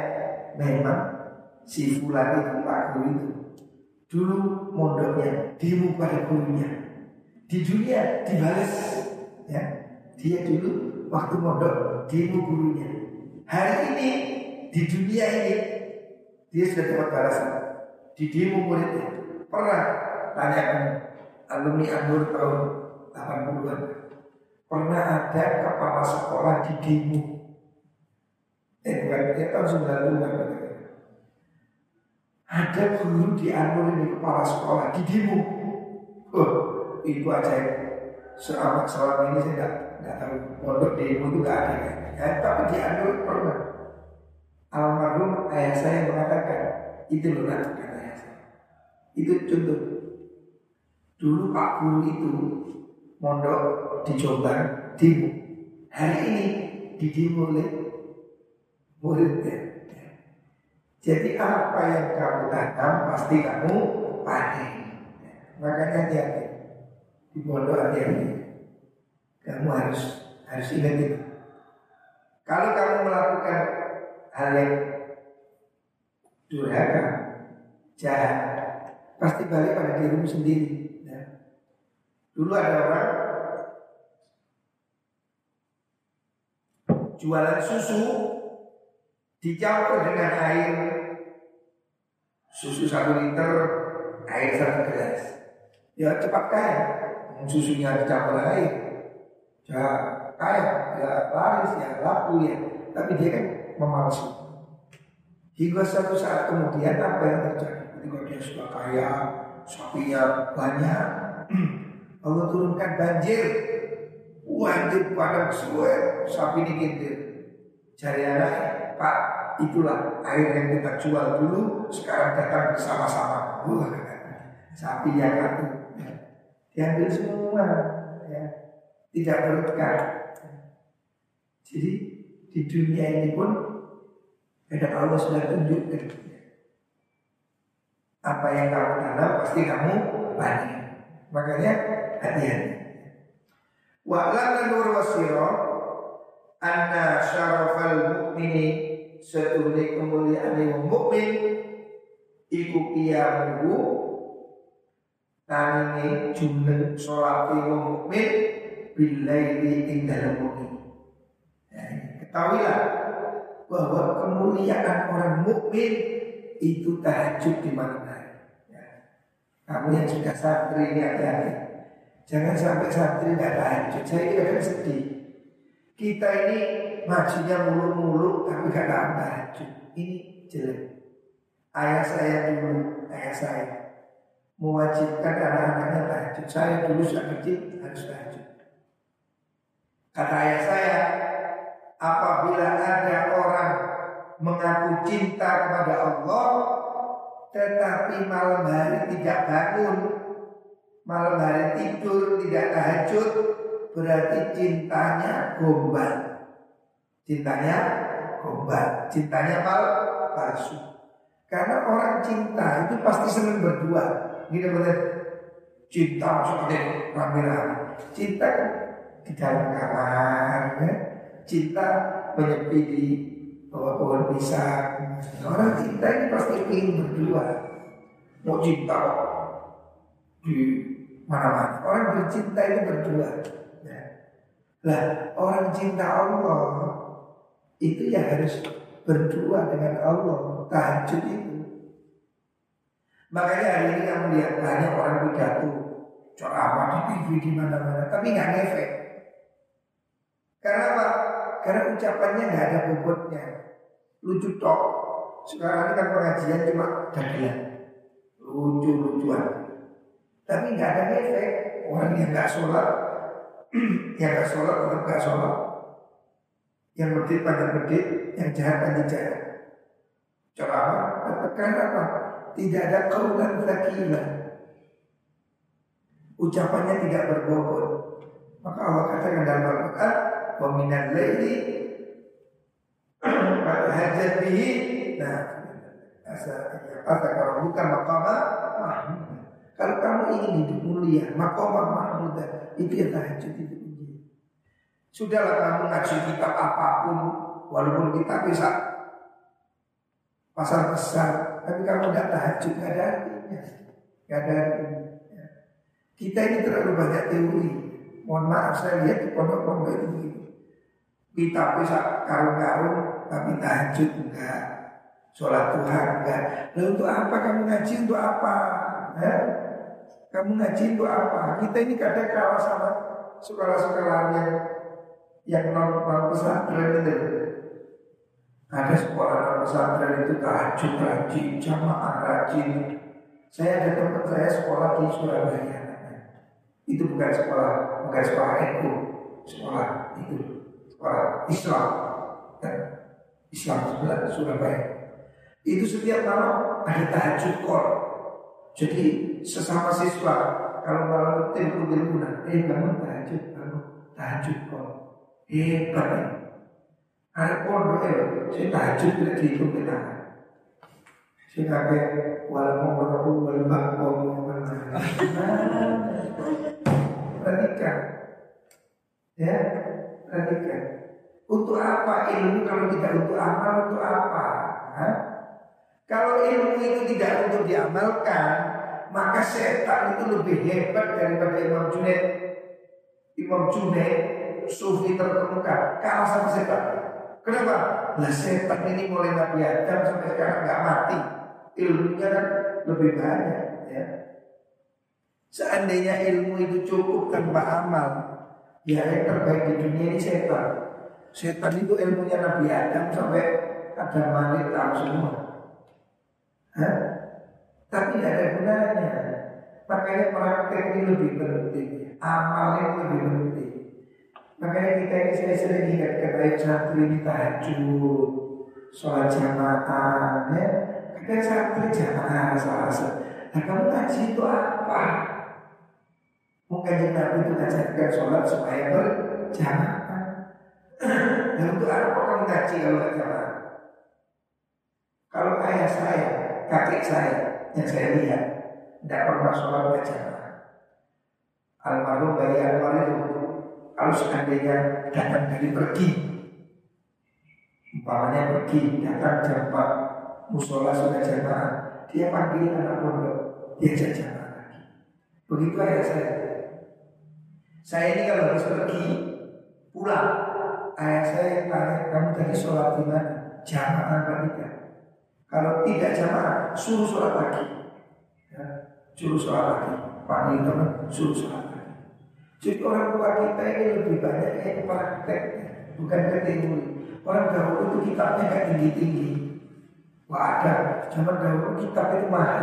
memang si Fulan itu Guru itu dulu mondoknya demo pada gurunya. Di dunia dibalas ya. Dia dulu waktu mondok demo gurunya. Hari ini di dunia ini dia sudah dapat balasan di demo muridnya. Pernah tanyakan alumni Anur tahun 80-an. Pernah ada kepala sekolah di demo. Eh bukan, ya tahun 90-an Ada guru di Anur ini kepala sekolah di demo. Oh, itu aja selama selama ini saya tidak tidak tahu pondok demo itu gak ada kan. Ya, tapi di Anur pernah. Almarhum ayah saya mengatakan itu loh kata ayah saya. Itu contoh. Dulu Pak Guru itu mondok di Jombang demo. Hari ini didemo oleh muridnya. Jadi apa yang kamu tanam pasti kamu panen. Makanya hati-hati di pondok hati-hati. Kamu harus harus ingat itu. Kalau kamu melakukan hal yang durhaka, jahat, pasti balik pada dirimu sendiri. Ya. Dulu ada orang jualan susu dicampur dengan air susu satu liter air satu gelas. Ya cepat kaya. Susunya dicampur air ya kaya. Ya laris ya laku ya. Tapi dia kan memalsu. Hingga suatu saat kemudian apa yang terjadi? Ketika dia sudah kaya sapinya banyak [CLEARS THROAT] Allah turunkan banjir banjir pada semua sapi ini kintir cari anak Pak itulah air yang kita jual dulu sekarang datang bersama-sama. Wah, sapi yang aku diambil semua, ya. tidak berkah. Jadi di dunia ini pun ada Allah sudah tunjukkan apa yang kamu tanam pasti kamu panen. Makanya hati-hati. Wa la nur wasiro anna syarafal mu'mini setune kemuliaan wong mukmin iku qiyamuhu tanine jumeneng salat wong mukmin billaili ing dalem wengi. Ya, ketahuilah bahwa kemuliaan orang mukmin itu tahajud di hari. Ya. Kamu yang sudah santri ini hati-hati. Jangan sampai santri nggak tahajud. Saya ini kadang sedih. Kita ini majunya mulu-mulu tapi gak ada tahajud. Ini jelek. Ayah saya dulu, ayah saya mewajibkan anak-anaknya tahajud. Saya dulu sudah kecil harus tahajud. Kata ayah saya, apabila ada orang mengaku cinta kepada Allah, tetapi malam hari tidak bangun, malam hari tidur tidak tahajud, berarti cintanya gombal. Cintanya gombal, cintanya pal palsu. Karena orang cinta itu pasti senang berdua. Gitu benar. Cinta seperti rame-rame. Cinta kan di dalam kamar, ya. cinta menyepi di bawah pohon pisang. Orang cinta ini pasti ingin berdua. Mau cinta di mana-mana. Orang bercinta ini berdua. Ya. Lah orang cinta Allah itu ya harus berdua dengan Allah tahajud itu. Makanya hari ini kamu lihat banyak orang pidato ceramah di TV di mana-mana? Tapi nggak ngefek. Karena apa? Karena ucapannya nggak ada bobotnya. Lucu tok sekarang ini kan pengajian cuma dagelan. Lucu-lucuan tapi nggak ada efek orang yang nggak sholat [CLEARS THROAT] yang nggak sholat tetap nggak sholat yang medit pada medit, yang jahat pada jahat. Cara apa? Karena apa? Tidak ada kaulan takilan. Ucapannya tidak berbobot. Maka Allah katakan dalam Al-Quran, wa minal laili [CLEARS THROAT] hajat bihi. Nah, asa kata kalau bukan maqama mahmud. Kalau kamu ingin hidup mulia, maqama mahmud itu ya tahajud itu. Sudahlah kamu ngaji kitab apa pun Walaupun kita bisa Pasar besar Tapi kamu tidak tahajud Gak ada artinya. Gak ada artinya ya. Kita ini terlalu banyak teori. Mohon maaf saya lihat di pondok-pondok itu begitu Kita bisa karung-karung Tapi tahajud enggak. Sholat Tuhan enggak. Lalu untuk apa kamu ngaji? Untuk apa? Ya? Kamu ngaji untuk apa Kita ini kadang kalah sama Sekolah-sekolah yang yang non non pesantren itu Ada sekolah pesantren itu tahajud rajin, jamaah rajin. Saya ada teman saya sekolah di Surabaya. Itu bukan sekolah, bukan sekolah NU, sekolah itu sekolah Islam. Ya. Islam sebelah Surabaya. Itu setiap malam ada tahajud kor. Jadi sesama siswa kalau malam telepon teleponan, eh bangun tahajud, bangun tahajud kor. Hebat ya. Ada pondok ya, saya tahajud tidak dihitung kita. Saya kakek wal mawrahu wal baqom Perhatikan, ya perhatikan. Untuk apa ilmu kalau tidak untuk amal untuk apa? Hah? Kalau ilmu itu tidak untuk diamalkan, maka setan itu lebih hebat daripada Imam Junaid. Imam Junaid, sufi terkemuka, kalah sama setan. Kenapa? Lah setan ini mulai Nabi Adam sampai sekarang nggak mati. Ilmunya kan lebih banyak ya. Seandainya ilmu itu cukup tanpa amal, ya yang terbaik di dunia ini setan. Setan itu ilmunya Nabi Adam sampai ada Malik tahu semua. Tapi tidak ada gunanya. Makanya praktek ini lebih penting, amal ini lebih penting. Makanya kita ini saya sering ingat baik santri ini tahajud, sholat jamaah, ya. Kadang santri jamaah rasa-rasa. Nah kamu ngaji itu apa? Mungkin Nabi itu ngajarkan sholat supaya berjamaah. Dan untuk apa kamu ngaji kalau nggak jamaah? Kalau ayah saya, kakek saya yang saya lihat tidak pernah sholat berjamaah. Almarhum Bayi Anwar itu kalau seandainya datang dari pergi Umpamanya pergi datang jam 4 Musola sudah jamaah Dia panggil anak pondok Dia jamaah lagi Begitu ayah saya Saya ini kalau harus pergi Pulang Ayah saya tanya Kamu tadi sholat di mana? Jamaah apa tidak? Kalau tidak jamaah Suruh sholat lagi ya, Suruh sholat lagi Panggil teman Suruh sholat jadi orang tua kita ini lebih banyak yang praktek, bukan ketinggi. Orang dahulu itu kitabnya gak tinggi-tinggi. Wah ada, zaman dahulu kitab itu mahal.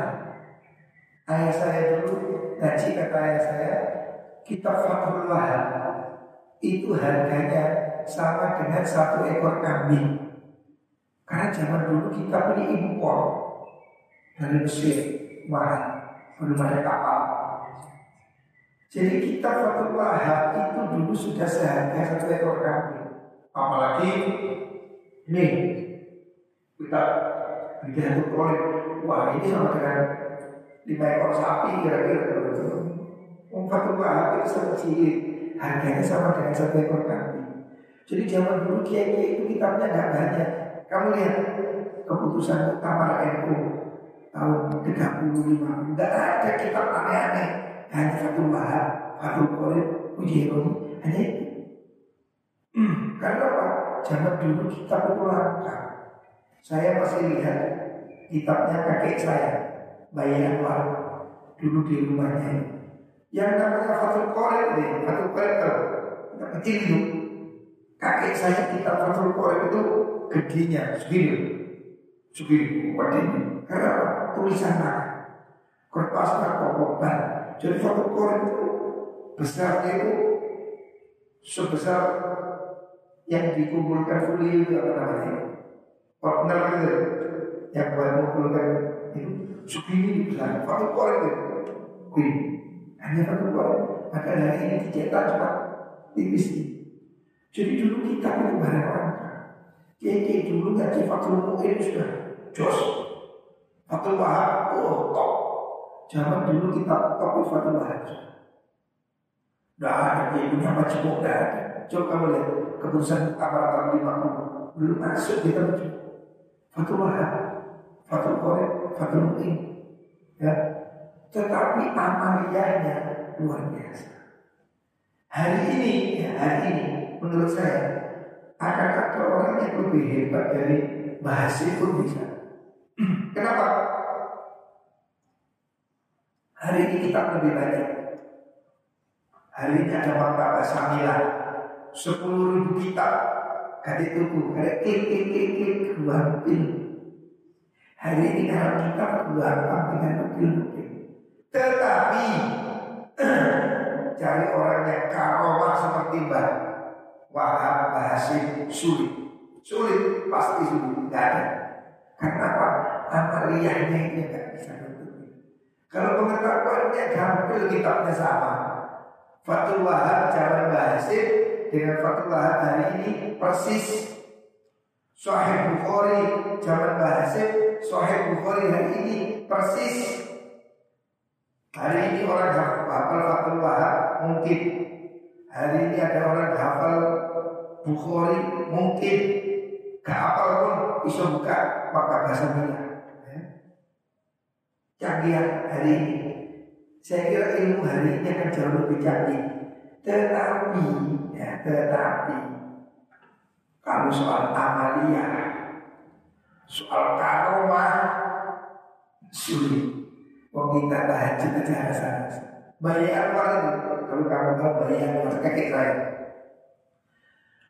Ayah saya dulu ngaji kata ayah saya, kitab Fathul Wahab itu harganya sama dengan satu ekor kambing. Karena zaman dulu kitab ini impor dari Mesir mahal, belum ada kapal. Jadi kita Fatul Wahab itu dulu sudah seharga satu ekor kambing. Apalagi ini kita satu proyek. Wah ini sama dengan lima ekor sapi kira-kira. Fatul Wahab itu sekecil harganya sama dengan satu ekor kambing. Jadi zaman dulu kiai-kiai itu kitabnya nggak banyak. Kamu lihat keputusan utama NU tahun 35 Tidak ada kitab aneh-aneh hanya satu bahar, satu korin, uji hanya itu. Hmm, karena apa? Zaman dulu kitab itu langka. Saya masih lihat kitabnya kakek saya, Bayi Anwar, dulu di rumahnya. Yang namanya Fatul Qorib deh, Fatul tahu, kecil itu. Kakek saya kitab Fatul Qorib itu gedenya segini, segini, wadahnya. Karena tulisan tangan, kertasnya kokoban, jadi satu korin itu besarnya itu sebesar yang dikumpulkan kuli itu apa namanya? Partner itu yang buat mengumpulkan itu segini besar. Satu korin itu kuli hanya satu korin. Maka dari ini dicetak cuma tipis. Jadi dulu kita itu barang Kiai dulu ngaji Fatul Mu'in sudah jos. Fatul Wahab, oh top. Zaman dulu kita topik Fatul Wahab. Tidak ada dia punya tidak ada. Coba kamu lihat keputusan abad lima puluh belum masuk kita baca. Fatul Wahab, Fatul Qorib, Fatul Mu'in. Ya. Tetapi amaliyahnya luar biasa. Hari ini, ya, hari ini menurut saya akan lebih hebat dari bahasa pun bisa. [CLEARS THROAT] Kenapa? Hari ini kita lebih banyak. Hari ini ada maktabah Samila, sepuluh ribu kitab Kali tuku, ada klik klik klik klik dua pin. Hari ini kalau kita gampang dengan nukil-nukil. Tetapi [CLEARS THROAT] cari orang yang karomah seperti Mbak Wahab Bahasim sulit. Sulit pasti sulit, tidak ada. Karena apa? Amaliyahnya ini nggak bisa nutupin. Kalau pengetahuannya gampil kitabnya sama. Fatul Wahab Jalan Bahasim dengan Fatul Wahab hari ini persis Sahih Bukhari zaman Bahasim Sahih Bukhari hari ini persis Hari ini orang hafal Fatul Wahab mungkin Hari ini ada orang hafal Bukhari mungkin Gak hafal pun bisa buka maka bahasa Mila ya. Canggih hari ini Saya kira ilmu hari ini akan jauh lebih canggih Tetapi ya, Tetapi Kalau soal amalia Soal karomah Sulit Wong kita tahajud aja rasa-rasa. Bayi Anwar itu, kalau kamu tahu Bayi Anwar, kakek saya.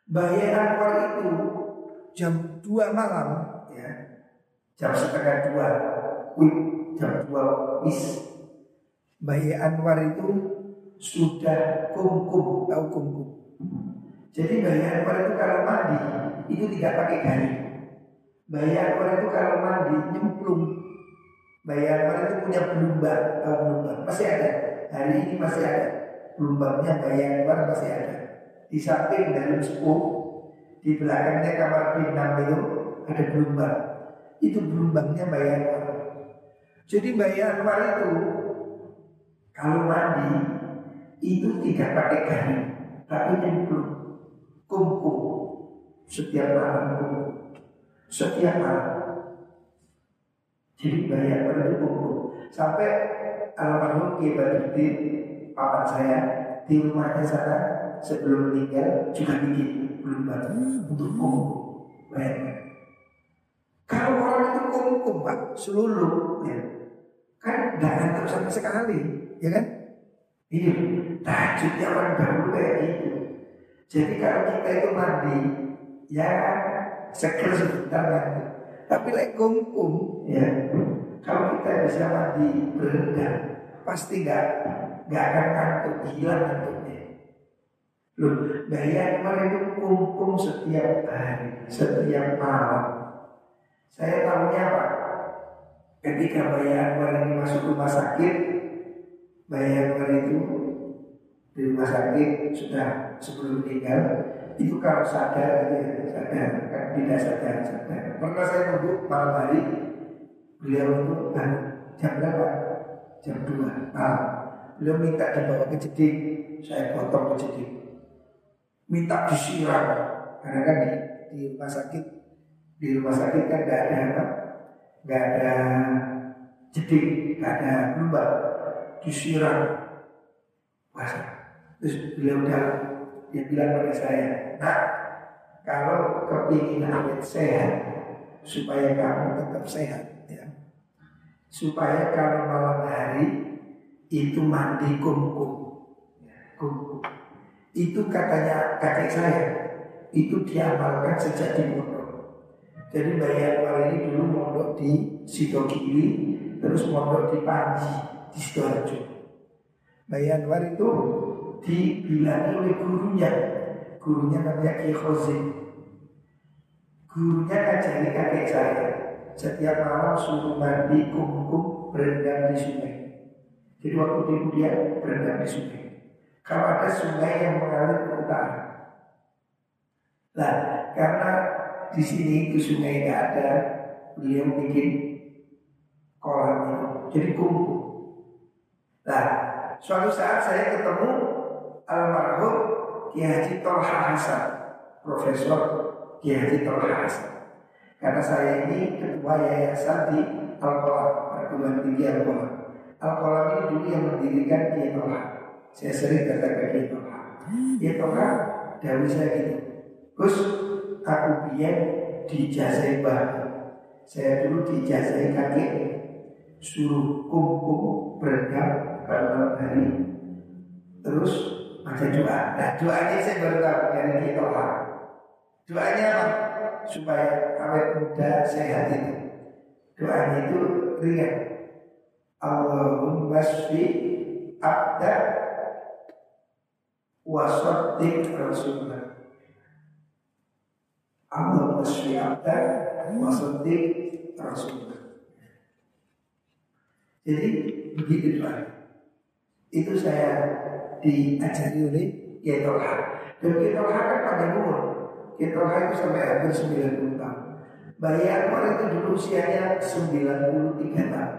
Bayi Anwar itu jam 2 malam, ya, jam setengah dua, jam dua wis. Bayi Anwar itu sudah kumkum, tahu kumkum. Jadi Bayi Anwar itu kalau mandi itu tidak pakai garing. Bayi Anwar itu kalau mandi nyemplung Bayar itu punya belumbang, tahu belumbang? Masih ada. Hari ini masih ada. Belumbangnya bayar masih ada. Di samping dalam sepuh, di belakangnya kamar pinang itu ada belumbang. Itu belumbangnya bayar Jadi bayar itu kalau mandi itu tidak pakai garing, tapi nyemplung, kumpul. Setiap malam kumpul, setiap malam. Jadi banyak itu kumpul. Sampai almarhum Kiai Badruddin papan saya di rumahnya sana sebelum meninggal juga bikin batu untuk kumpul. Bayangkan. Kalau orang itu kumpul pak seluruh ya, kan tidak ngantuk sama sekali, ya kan? Ini tahajudnya orang dahulu kayak gitu. Jadi kalau kita itu mandi, ya sekel sebentar nanti. Tapi lek kumpul, ya kalau kita bisa mandi berendam, pasti gak gak akan ngantuk, hilang. Loh, bayar itu kumpul setiap hari, setiap malam. Saya tahunya apa? Ketika bayar ini masuk rumah sakit, bayar itu di rumah sakit sudah sebelum meninggal itu kalau sadar gitu ya sadar kan tidak sadar sadar pernah saya nunggu malam hari beliau itu kan jam berapa jam dua malam beliau minta dibawa ke jeding saya potong ke jeding minta disiram karena kan di, di rumah sakit di rumah sakit kan gak ada apa gak ada jeding gak ada lubang disiram puasa terus beliau udah dia bilang pada saya, nak kalau kepingin awet sehat supaya kamu tetap sehat, ya. supaya kalau malam hari itu mandi kumkum, ya, kumkum. Itu katanya kakek saya, itu diamalkan sejak di pondok. Jadi bayar ini dulu mondok di Sidogiri, terus mondok di Panji, di Sidoarjo. Bayar itu dibilangi oleh gurunya gurunya namanya Ki Khozin gurunya ngajari kakek saya setiap malam suruh mandi kumkum berendam di sungai jadi waktu itu dia berendam di sungai kalau ada sungai yang mengalir ke utara nah karena di sini itu sungai tidak ada beliau bikin kolam itu jadi kumkum nah suatu saat saya ketemu almarhum Kiai Haji Tolha Hasan, Profesor Kiai Haji Tolha Hasan. Karena saya ini ketua yayasan di Al-Qalam, perguruan tinggi Al-Qalam. Al-Qalam ini dulu yang mendirikan Kiai Tolha. Saya sering katakan Kiai Tolha. Kiai Tolha, dari saya gitu. Gus, aku biar dijazai bahan. Saya dulu dijazai kakek suruh kum-kum berendam pada hari terus baca doa. Nah doa ini saya baru tahu dari kita Doanya apa? Supaya awet muda sehat itu. Doanya itu ringan. Allahumma shfi abda wa saddiq rasulullah. Allahumma shfi abda wa saddiq rasulullah. Jadi begitu doa. Itu saya diajari oleh Kiai Dan Kiai kan panjang umur. Kiai itu sampai hampir 90 tahun. Bayar orang itu dulu usianya 93 tahun.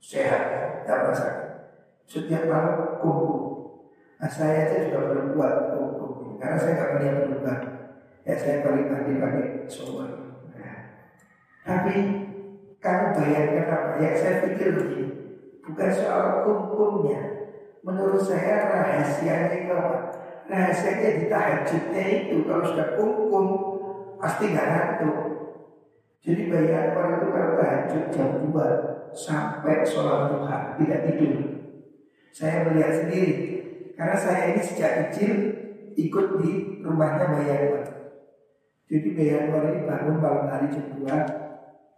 Sehat, tak sakit. Setiap malam kumpul. Nah saya aja juga belum kuat kumpul. Karena saya nggak punya perubahan. Ya saya paling pagi-pagi soal. Nah, tapi kamu bayarkan apa? Ya saya pikir begini. Bukan soal kumkumnya. Menurut saya rahasianya itu apa? Rahasianya di tahajudnya itu kalau sudah kumkum pasti nggak ngantuk. Jadi bayar orang itu kalau tahajud jam 2 sampai sholat duha tidak tidur. Saya melihat sendiri karena saya ini sejak kecil ikut di rumahnya Bayar Jadi Bayar ini bangun malam hari jam 2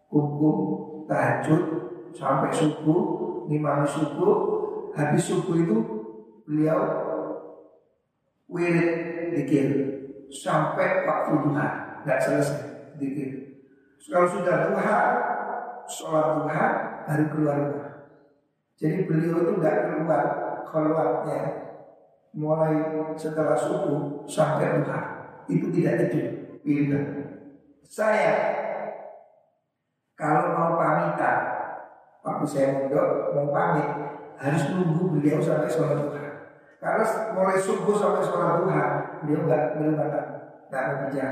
kumkum tahajud sampai subuh ngimami subuh. Habis subuh itu beliau wirid dikir sampai waktu duha. Nggak selesai dikir. Kalau sudah duha sholat duha baru keluar duha jadi beliau itu nggak keluar keluarnya mulai setelah subuh sampai duha itu tidak tidur pilih saya kalau mau pamitan waktu saya mondok mau pamit harus nunggu beliau sampai sholat duha. Karena mulai subuh sampai sholat duha beliau nggak belum datang, nggak mau.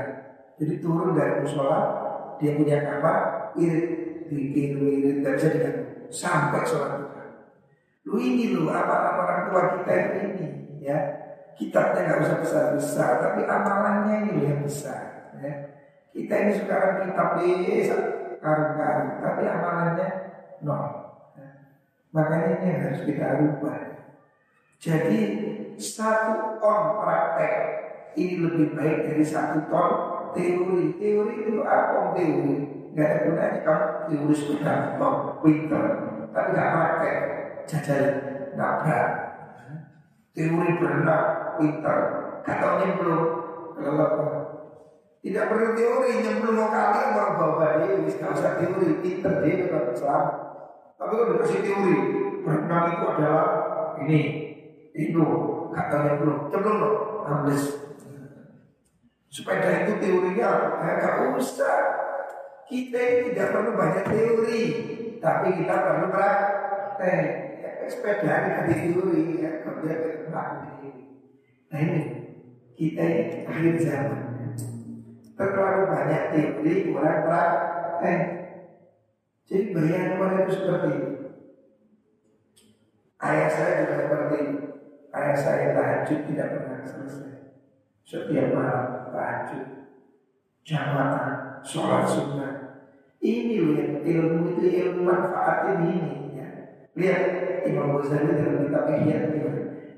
Jadi turun dari musola dia punya kamar irit bikin irit bisa diganggu sampai sholat duha. Lu ini lu apa orang tua kita ini ya kitabnya nggak usah besar besar tapi amalannya ini yang besar ya. Kita ini sekarang kitab desa karung-karung tapi amalannya nol. Makanya ini harus kita rubah. Jadi satu ton praktek ini lebih baik dari satu ton teori. Teori itu apa teori? Gak ada gunanya kamu teori sudah ton pinter, tapi gak praktek jajal nabrak. Teori berenang pinter, katanya belum kelelep. Tidak perlu teori, nyemplung mau kali mau bawa dia, bisa usah teori, pinter dia kalau selamat. Tapi kalau dikasih teori, berenang itu adalah ini, itu, katanya belum, cemplung loh, ambles. Sepeda itu teorinya, ya gak usah. Kita tidak perlu banyak teori, tapi kita perlu praktek. Sepeda ini ada teori, ya kerja praktek. Nah ini, kita ini akhir zaman. Terlalu banyak teori, kurang praktek. Jadi bayangan orang itu seperti itu. Ayah saya juga seperti itu. Ayah saya tahajud tidak pernah selesai. Setiap malam tahajud, jamaah, sholat sunnah. Ini loh yang ilmu itu ilmu manfaat ini. Ya. Lihat Imam Ghazali dalam kitab Ihya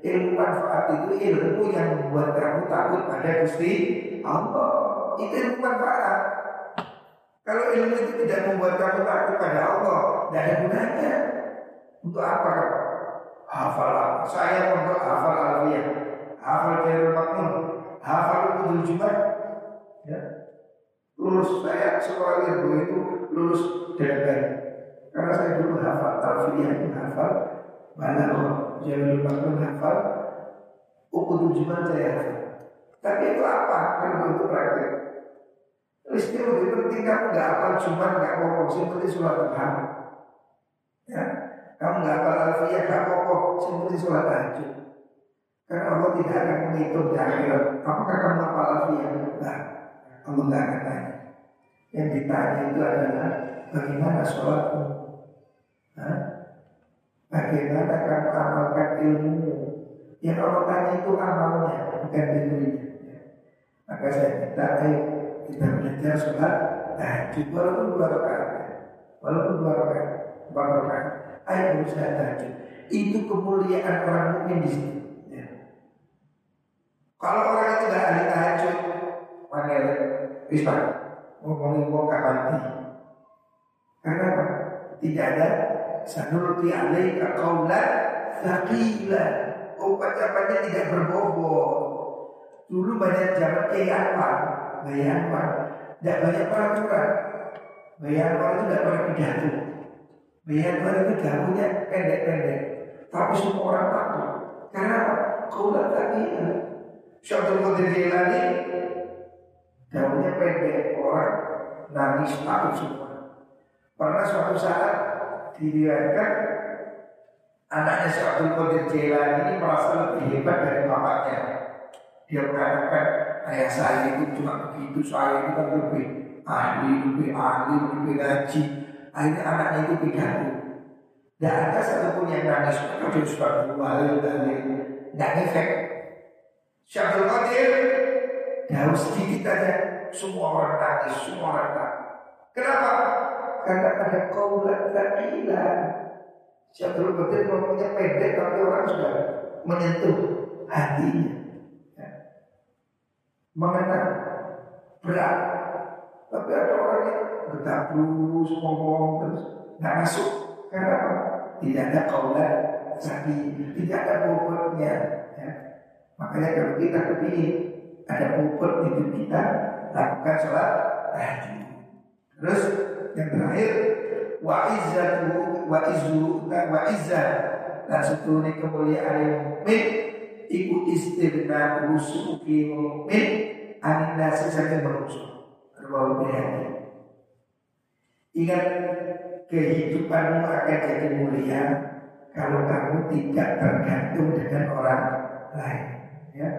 Ilmu manfaat itu ilmu yang membuat kamu takut pada Gusti Allah. Itu ilmu manfaat. Kalau ilmu itu tidak membuat kamu takut pada Allah, tidak ada gunanya. Untuk apa? Hafal Saya untuk hafal alfiah, hafal Khairul Makmun, hafal Kudul Jumat. Ya. Lulus saya sekolah ilmu itu lulus dengan Karena saya dulu hafal alfiah itu hafal, mana Khairul Makmun hafal, Ukudul Jumat saya hafal. Tapi itu apa? Kan untuk praktek. Istri lebih penting kamu nggak apa cuma nggak kokoh, seperti sholat duha. Ya, kamu nggak apa alfiyah nggak kokoh, seperti sholat tahajud. Karena Allah tidak akan menghitung di akhirat. Apakah kamu apa alfiyah? Enggak. Allah nggak akan tanya. Yang ditanya itu adalah bagaimana sholatmu. Bagaimana kamu amalkan ilmu? Yang Allah tanya itu amalnya, bukan ilmunya. Maka saya minta, ayo kita belajar sholat tahajud walaupun dua rakaat walaupun dua rakaat empat rakaat ayo berusaha tahajud itu kemuliaan orang mukmin di sini ya. kalau orang itu nggak ahli tahajud panggil Bisa ngomongin mau kapan Karena apa? Tidak ada sanurti alaika kaulan thaqila. Ucapannya tidak berbobot. Dulu banyak Kiai Anwar, Kiai Anwar, tidak banyak peraturan. Anwar itu tidak pernah pidato. Anwar itu dahunya pendek-pendek, tapi semua orang takut. Karena apa? Kaulan thaqila. Syaikhul Qadir Jailani dahunya pendek, orang nangis takut semua. Pernah suatu saat diriwayatkan anaknya Syekh Abdul Qadir Jailani ini merasa lebih hebat dari bapaknya. Dia mengatakan ayah saya itu cuma begitu, saya itu kan lebih ahli, lebih ahli, lebih ngaji. Akhirnya anaknya itu pidato. Tidak ada satupun yang nangis. Dia suka dalil. Tidak ngefek. Syekh Abdul Qadir, dalam sedikit aja semua orang nangis, semua orang nangis. Kenapa? Karena ada kaulat lakilan. Syaikhul Qadir ngomongnya pendek tapi orang sudah menyentuh hatinya. Ya. Mengenal berat. Tapi ada orang yang terus ngomong terus nggak masuk. Karena? Tidak ada kaulat lagi, tidak ada bobotnya. Ya. Makanya kalau kita kepingin ada bobot hidup kita, lakukan sholat tahajud. Terus yang terakhir wa izzatu wa izzu wa izzah dan setune kemuliaan yang mukmin iku istirna usuki mukmin anin nasi saja manusia. Terlalu berhati. Ingat kehidupanmu akan jadi mulia kalau kamu tidak tergantung dengan orang lain. Ya,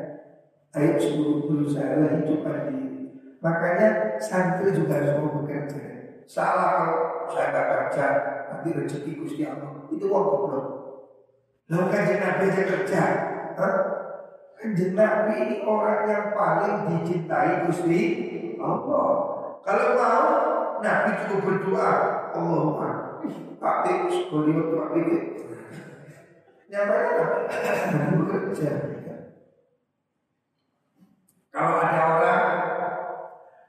ayo berusaha hidup diri. Makanya santri juga harus bekerja. Salah kalau saya nggak kerja, nanti rezeki Gusti Allah. Itu uang goblok. Lalu kan Nabi aja kerja. Kanjeng Nabi ini orang yang paling dicintai Gusti Allah. Kalau mau, Nabi cukup berdoa, Allahumma Pak sebelum Pak Dik. Nyampe bekerja. [LAUGHS] Kalau ada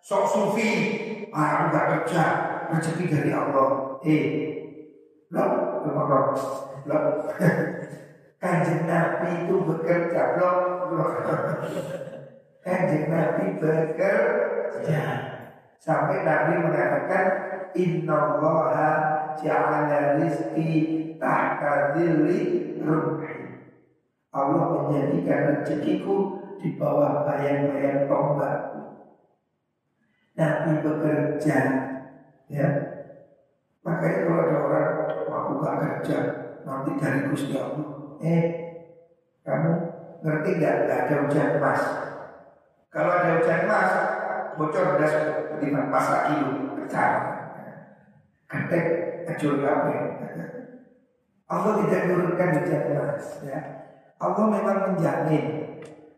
sok sufi, ah aku gak kerja, rezeki dari Allah. Eh, lo, lo, lo, Kanjeng Nabi itu bekerja, lo, lo. [LAUGHS] Kanjeng Nabi bekerja. Sampai Nabi mengatakan Inna allaha ja'ala rizki tahta dhilli rumhi Allah menjadikan rezekiku di bawah bayang-bayang tombakku Nabi bekerja ya. Makanya kalau ada orang aku gak kerja nanti dari Gusti Allah. Eh kamu ngerti gak, gak ada hujan mas kalau ada hujan mas bocor das ketimbang pas kilo pecah. Ketek ajul apa Allah tidak menurunkan hujan mas ya. Allah memang menjamin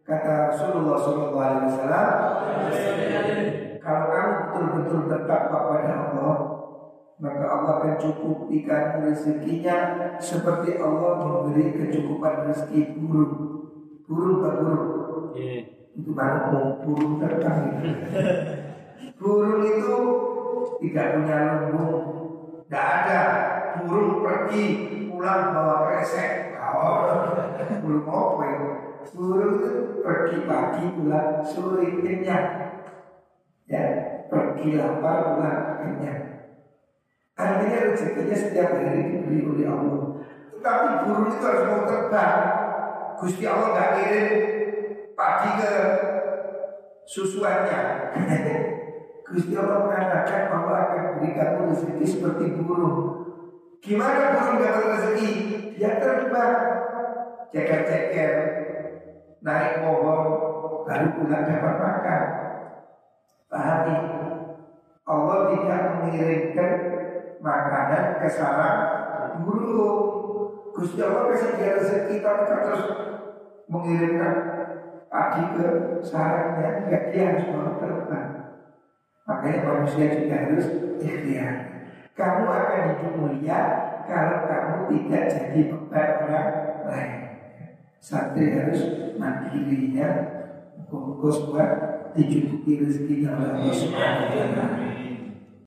kata Rasulullah SAW kalau kamu betul-betul bertakwa pada Allah maka Allah akan cukupkan rezekinya seperti Allah memberi kecukupan rezeki burung burung tak burung yeah itu baru mau burung terbang burung itu tidak punya lumbung tidak ada. Burung pergi pulang bawa kresek. Oh, burung apa burung itu pergi pagi pulang sore kenyang ya pergi lapar pulang kenyang artinya rezekinya setiap hari diberi oleh Allah tetapi burung itu harus mau terbang Gusti Allah nggak kirim pagi ke susuannya. [LAUGHS] Gusti Allah mengatakan bahwa akan beri kamu rezeki seperti burung. Gimana burung dapat rezeki? Dia terbang, ceker-ceker, naik pohon, lalu pulang dapat makan. Pahami, Allah tidak mengirimkan makanan ke sarang burung. Gusti Allah kasih dia rezeki tapi terus mengirimkan pagi ke sarangnya. Nggak dia harus mau terbang. Makanya manusia juga harus ikhtiar. Kamu akan hidup mulia kalau kamu tidak jadi beban orang lain. Santri harus mandirinya bungkus buat dicukupi rezekinya oleh Allah Subhanahu wa taala.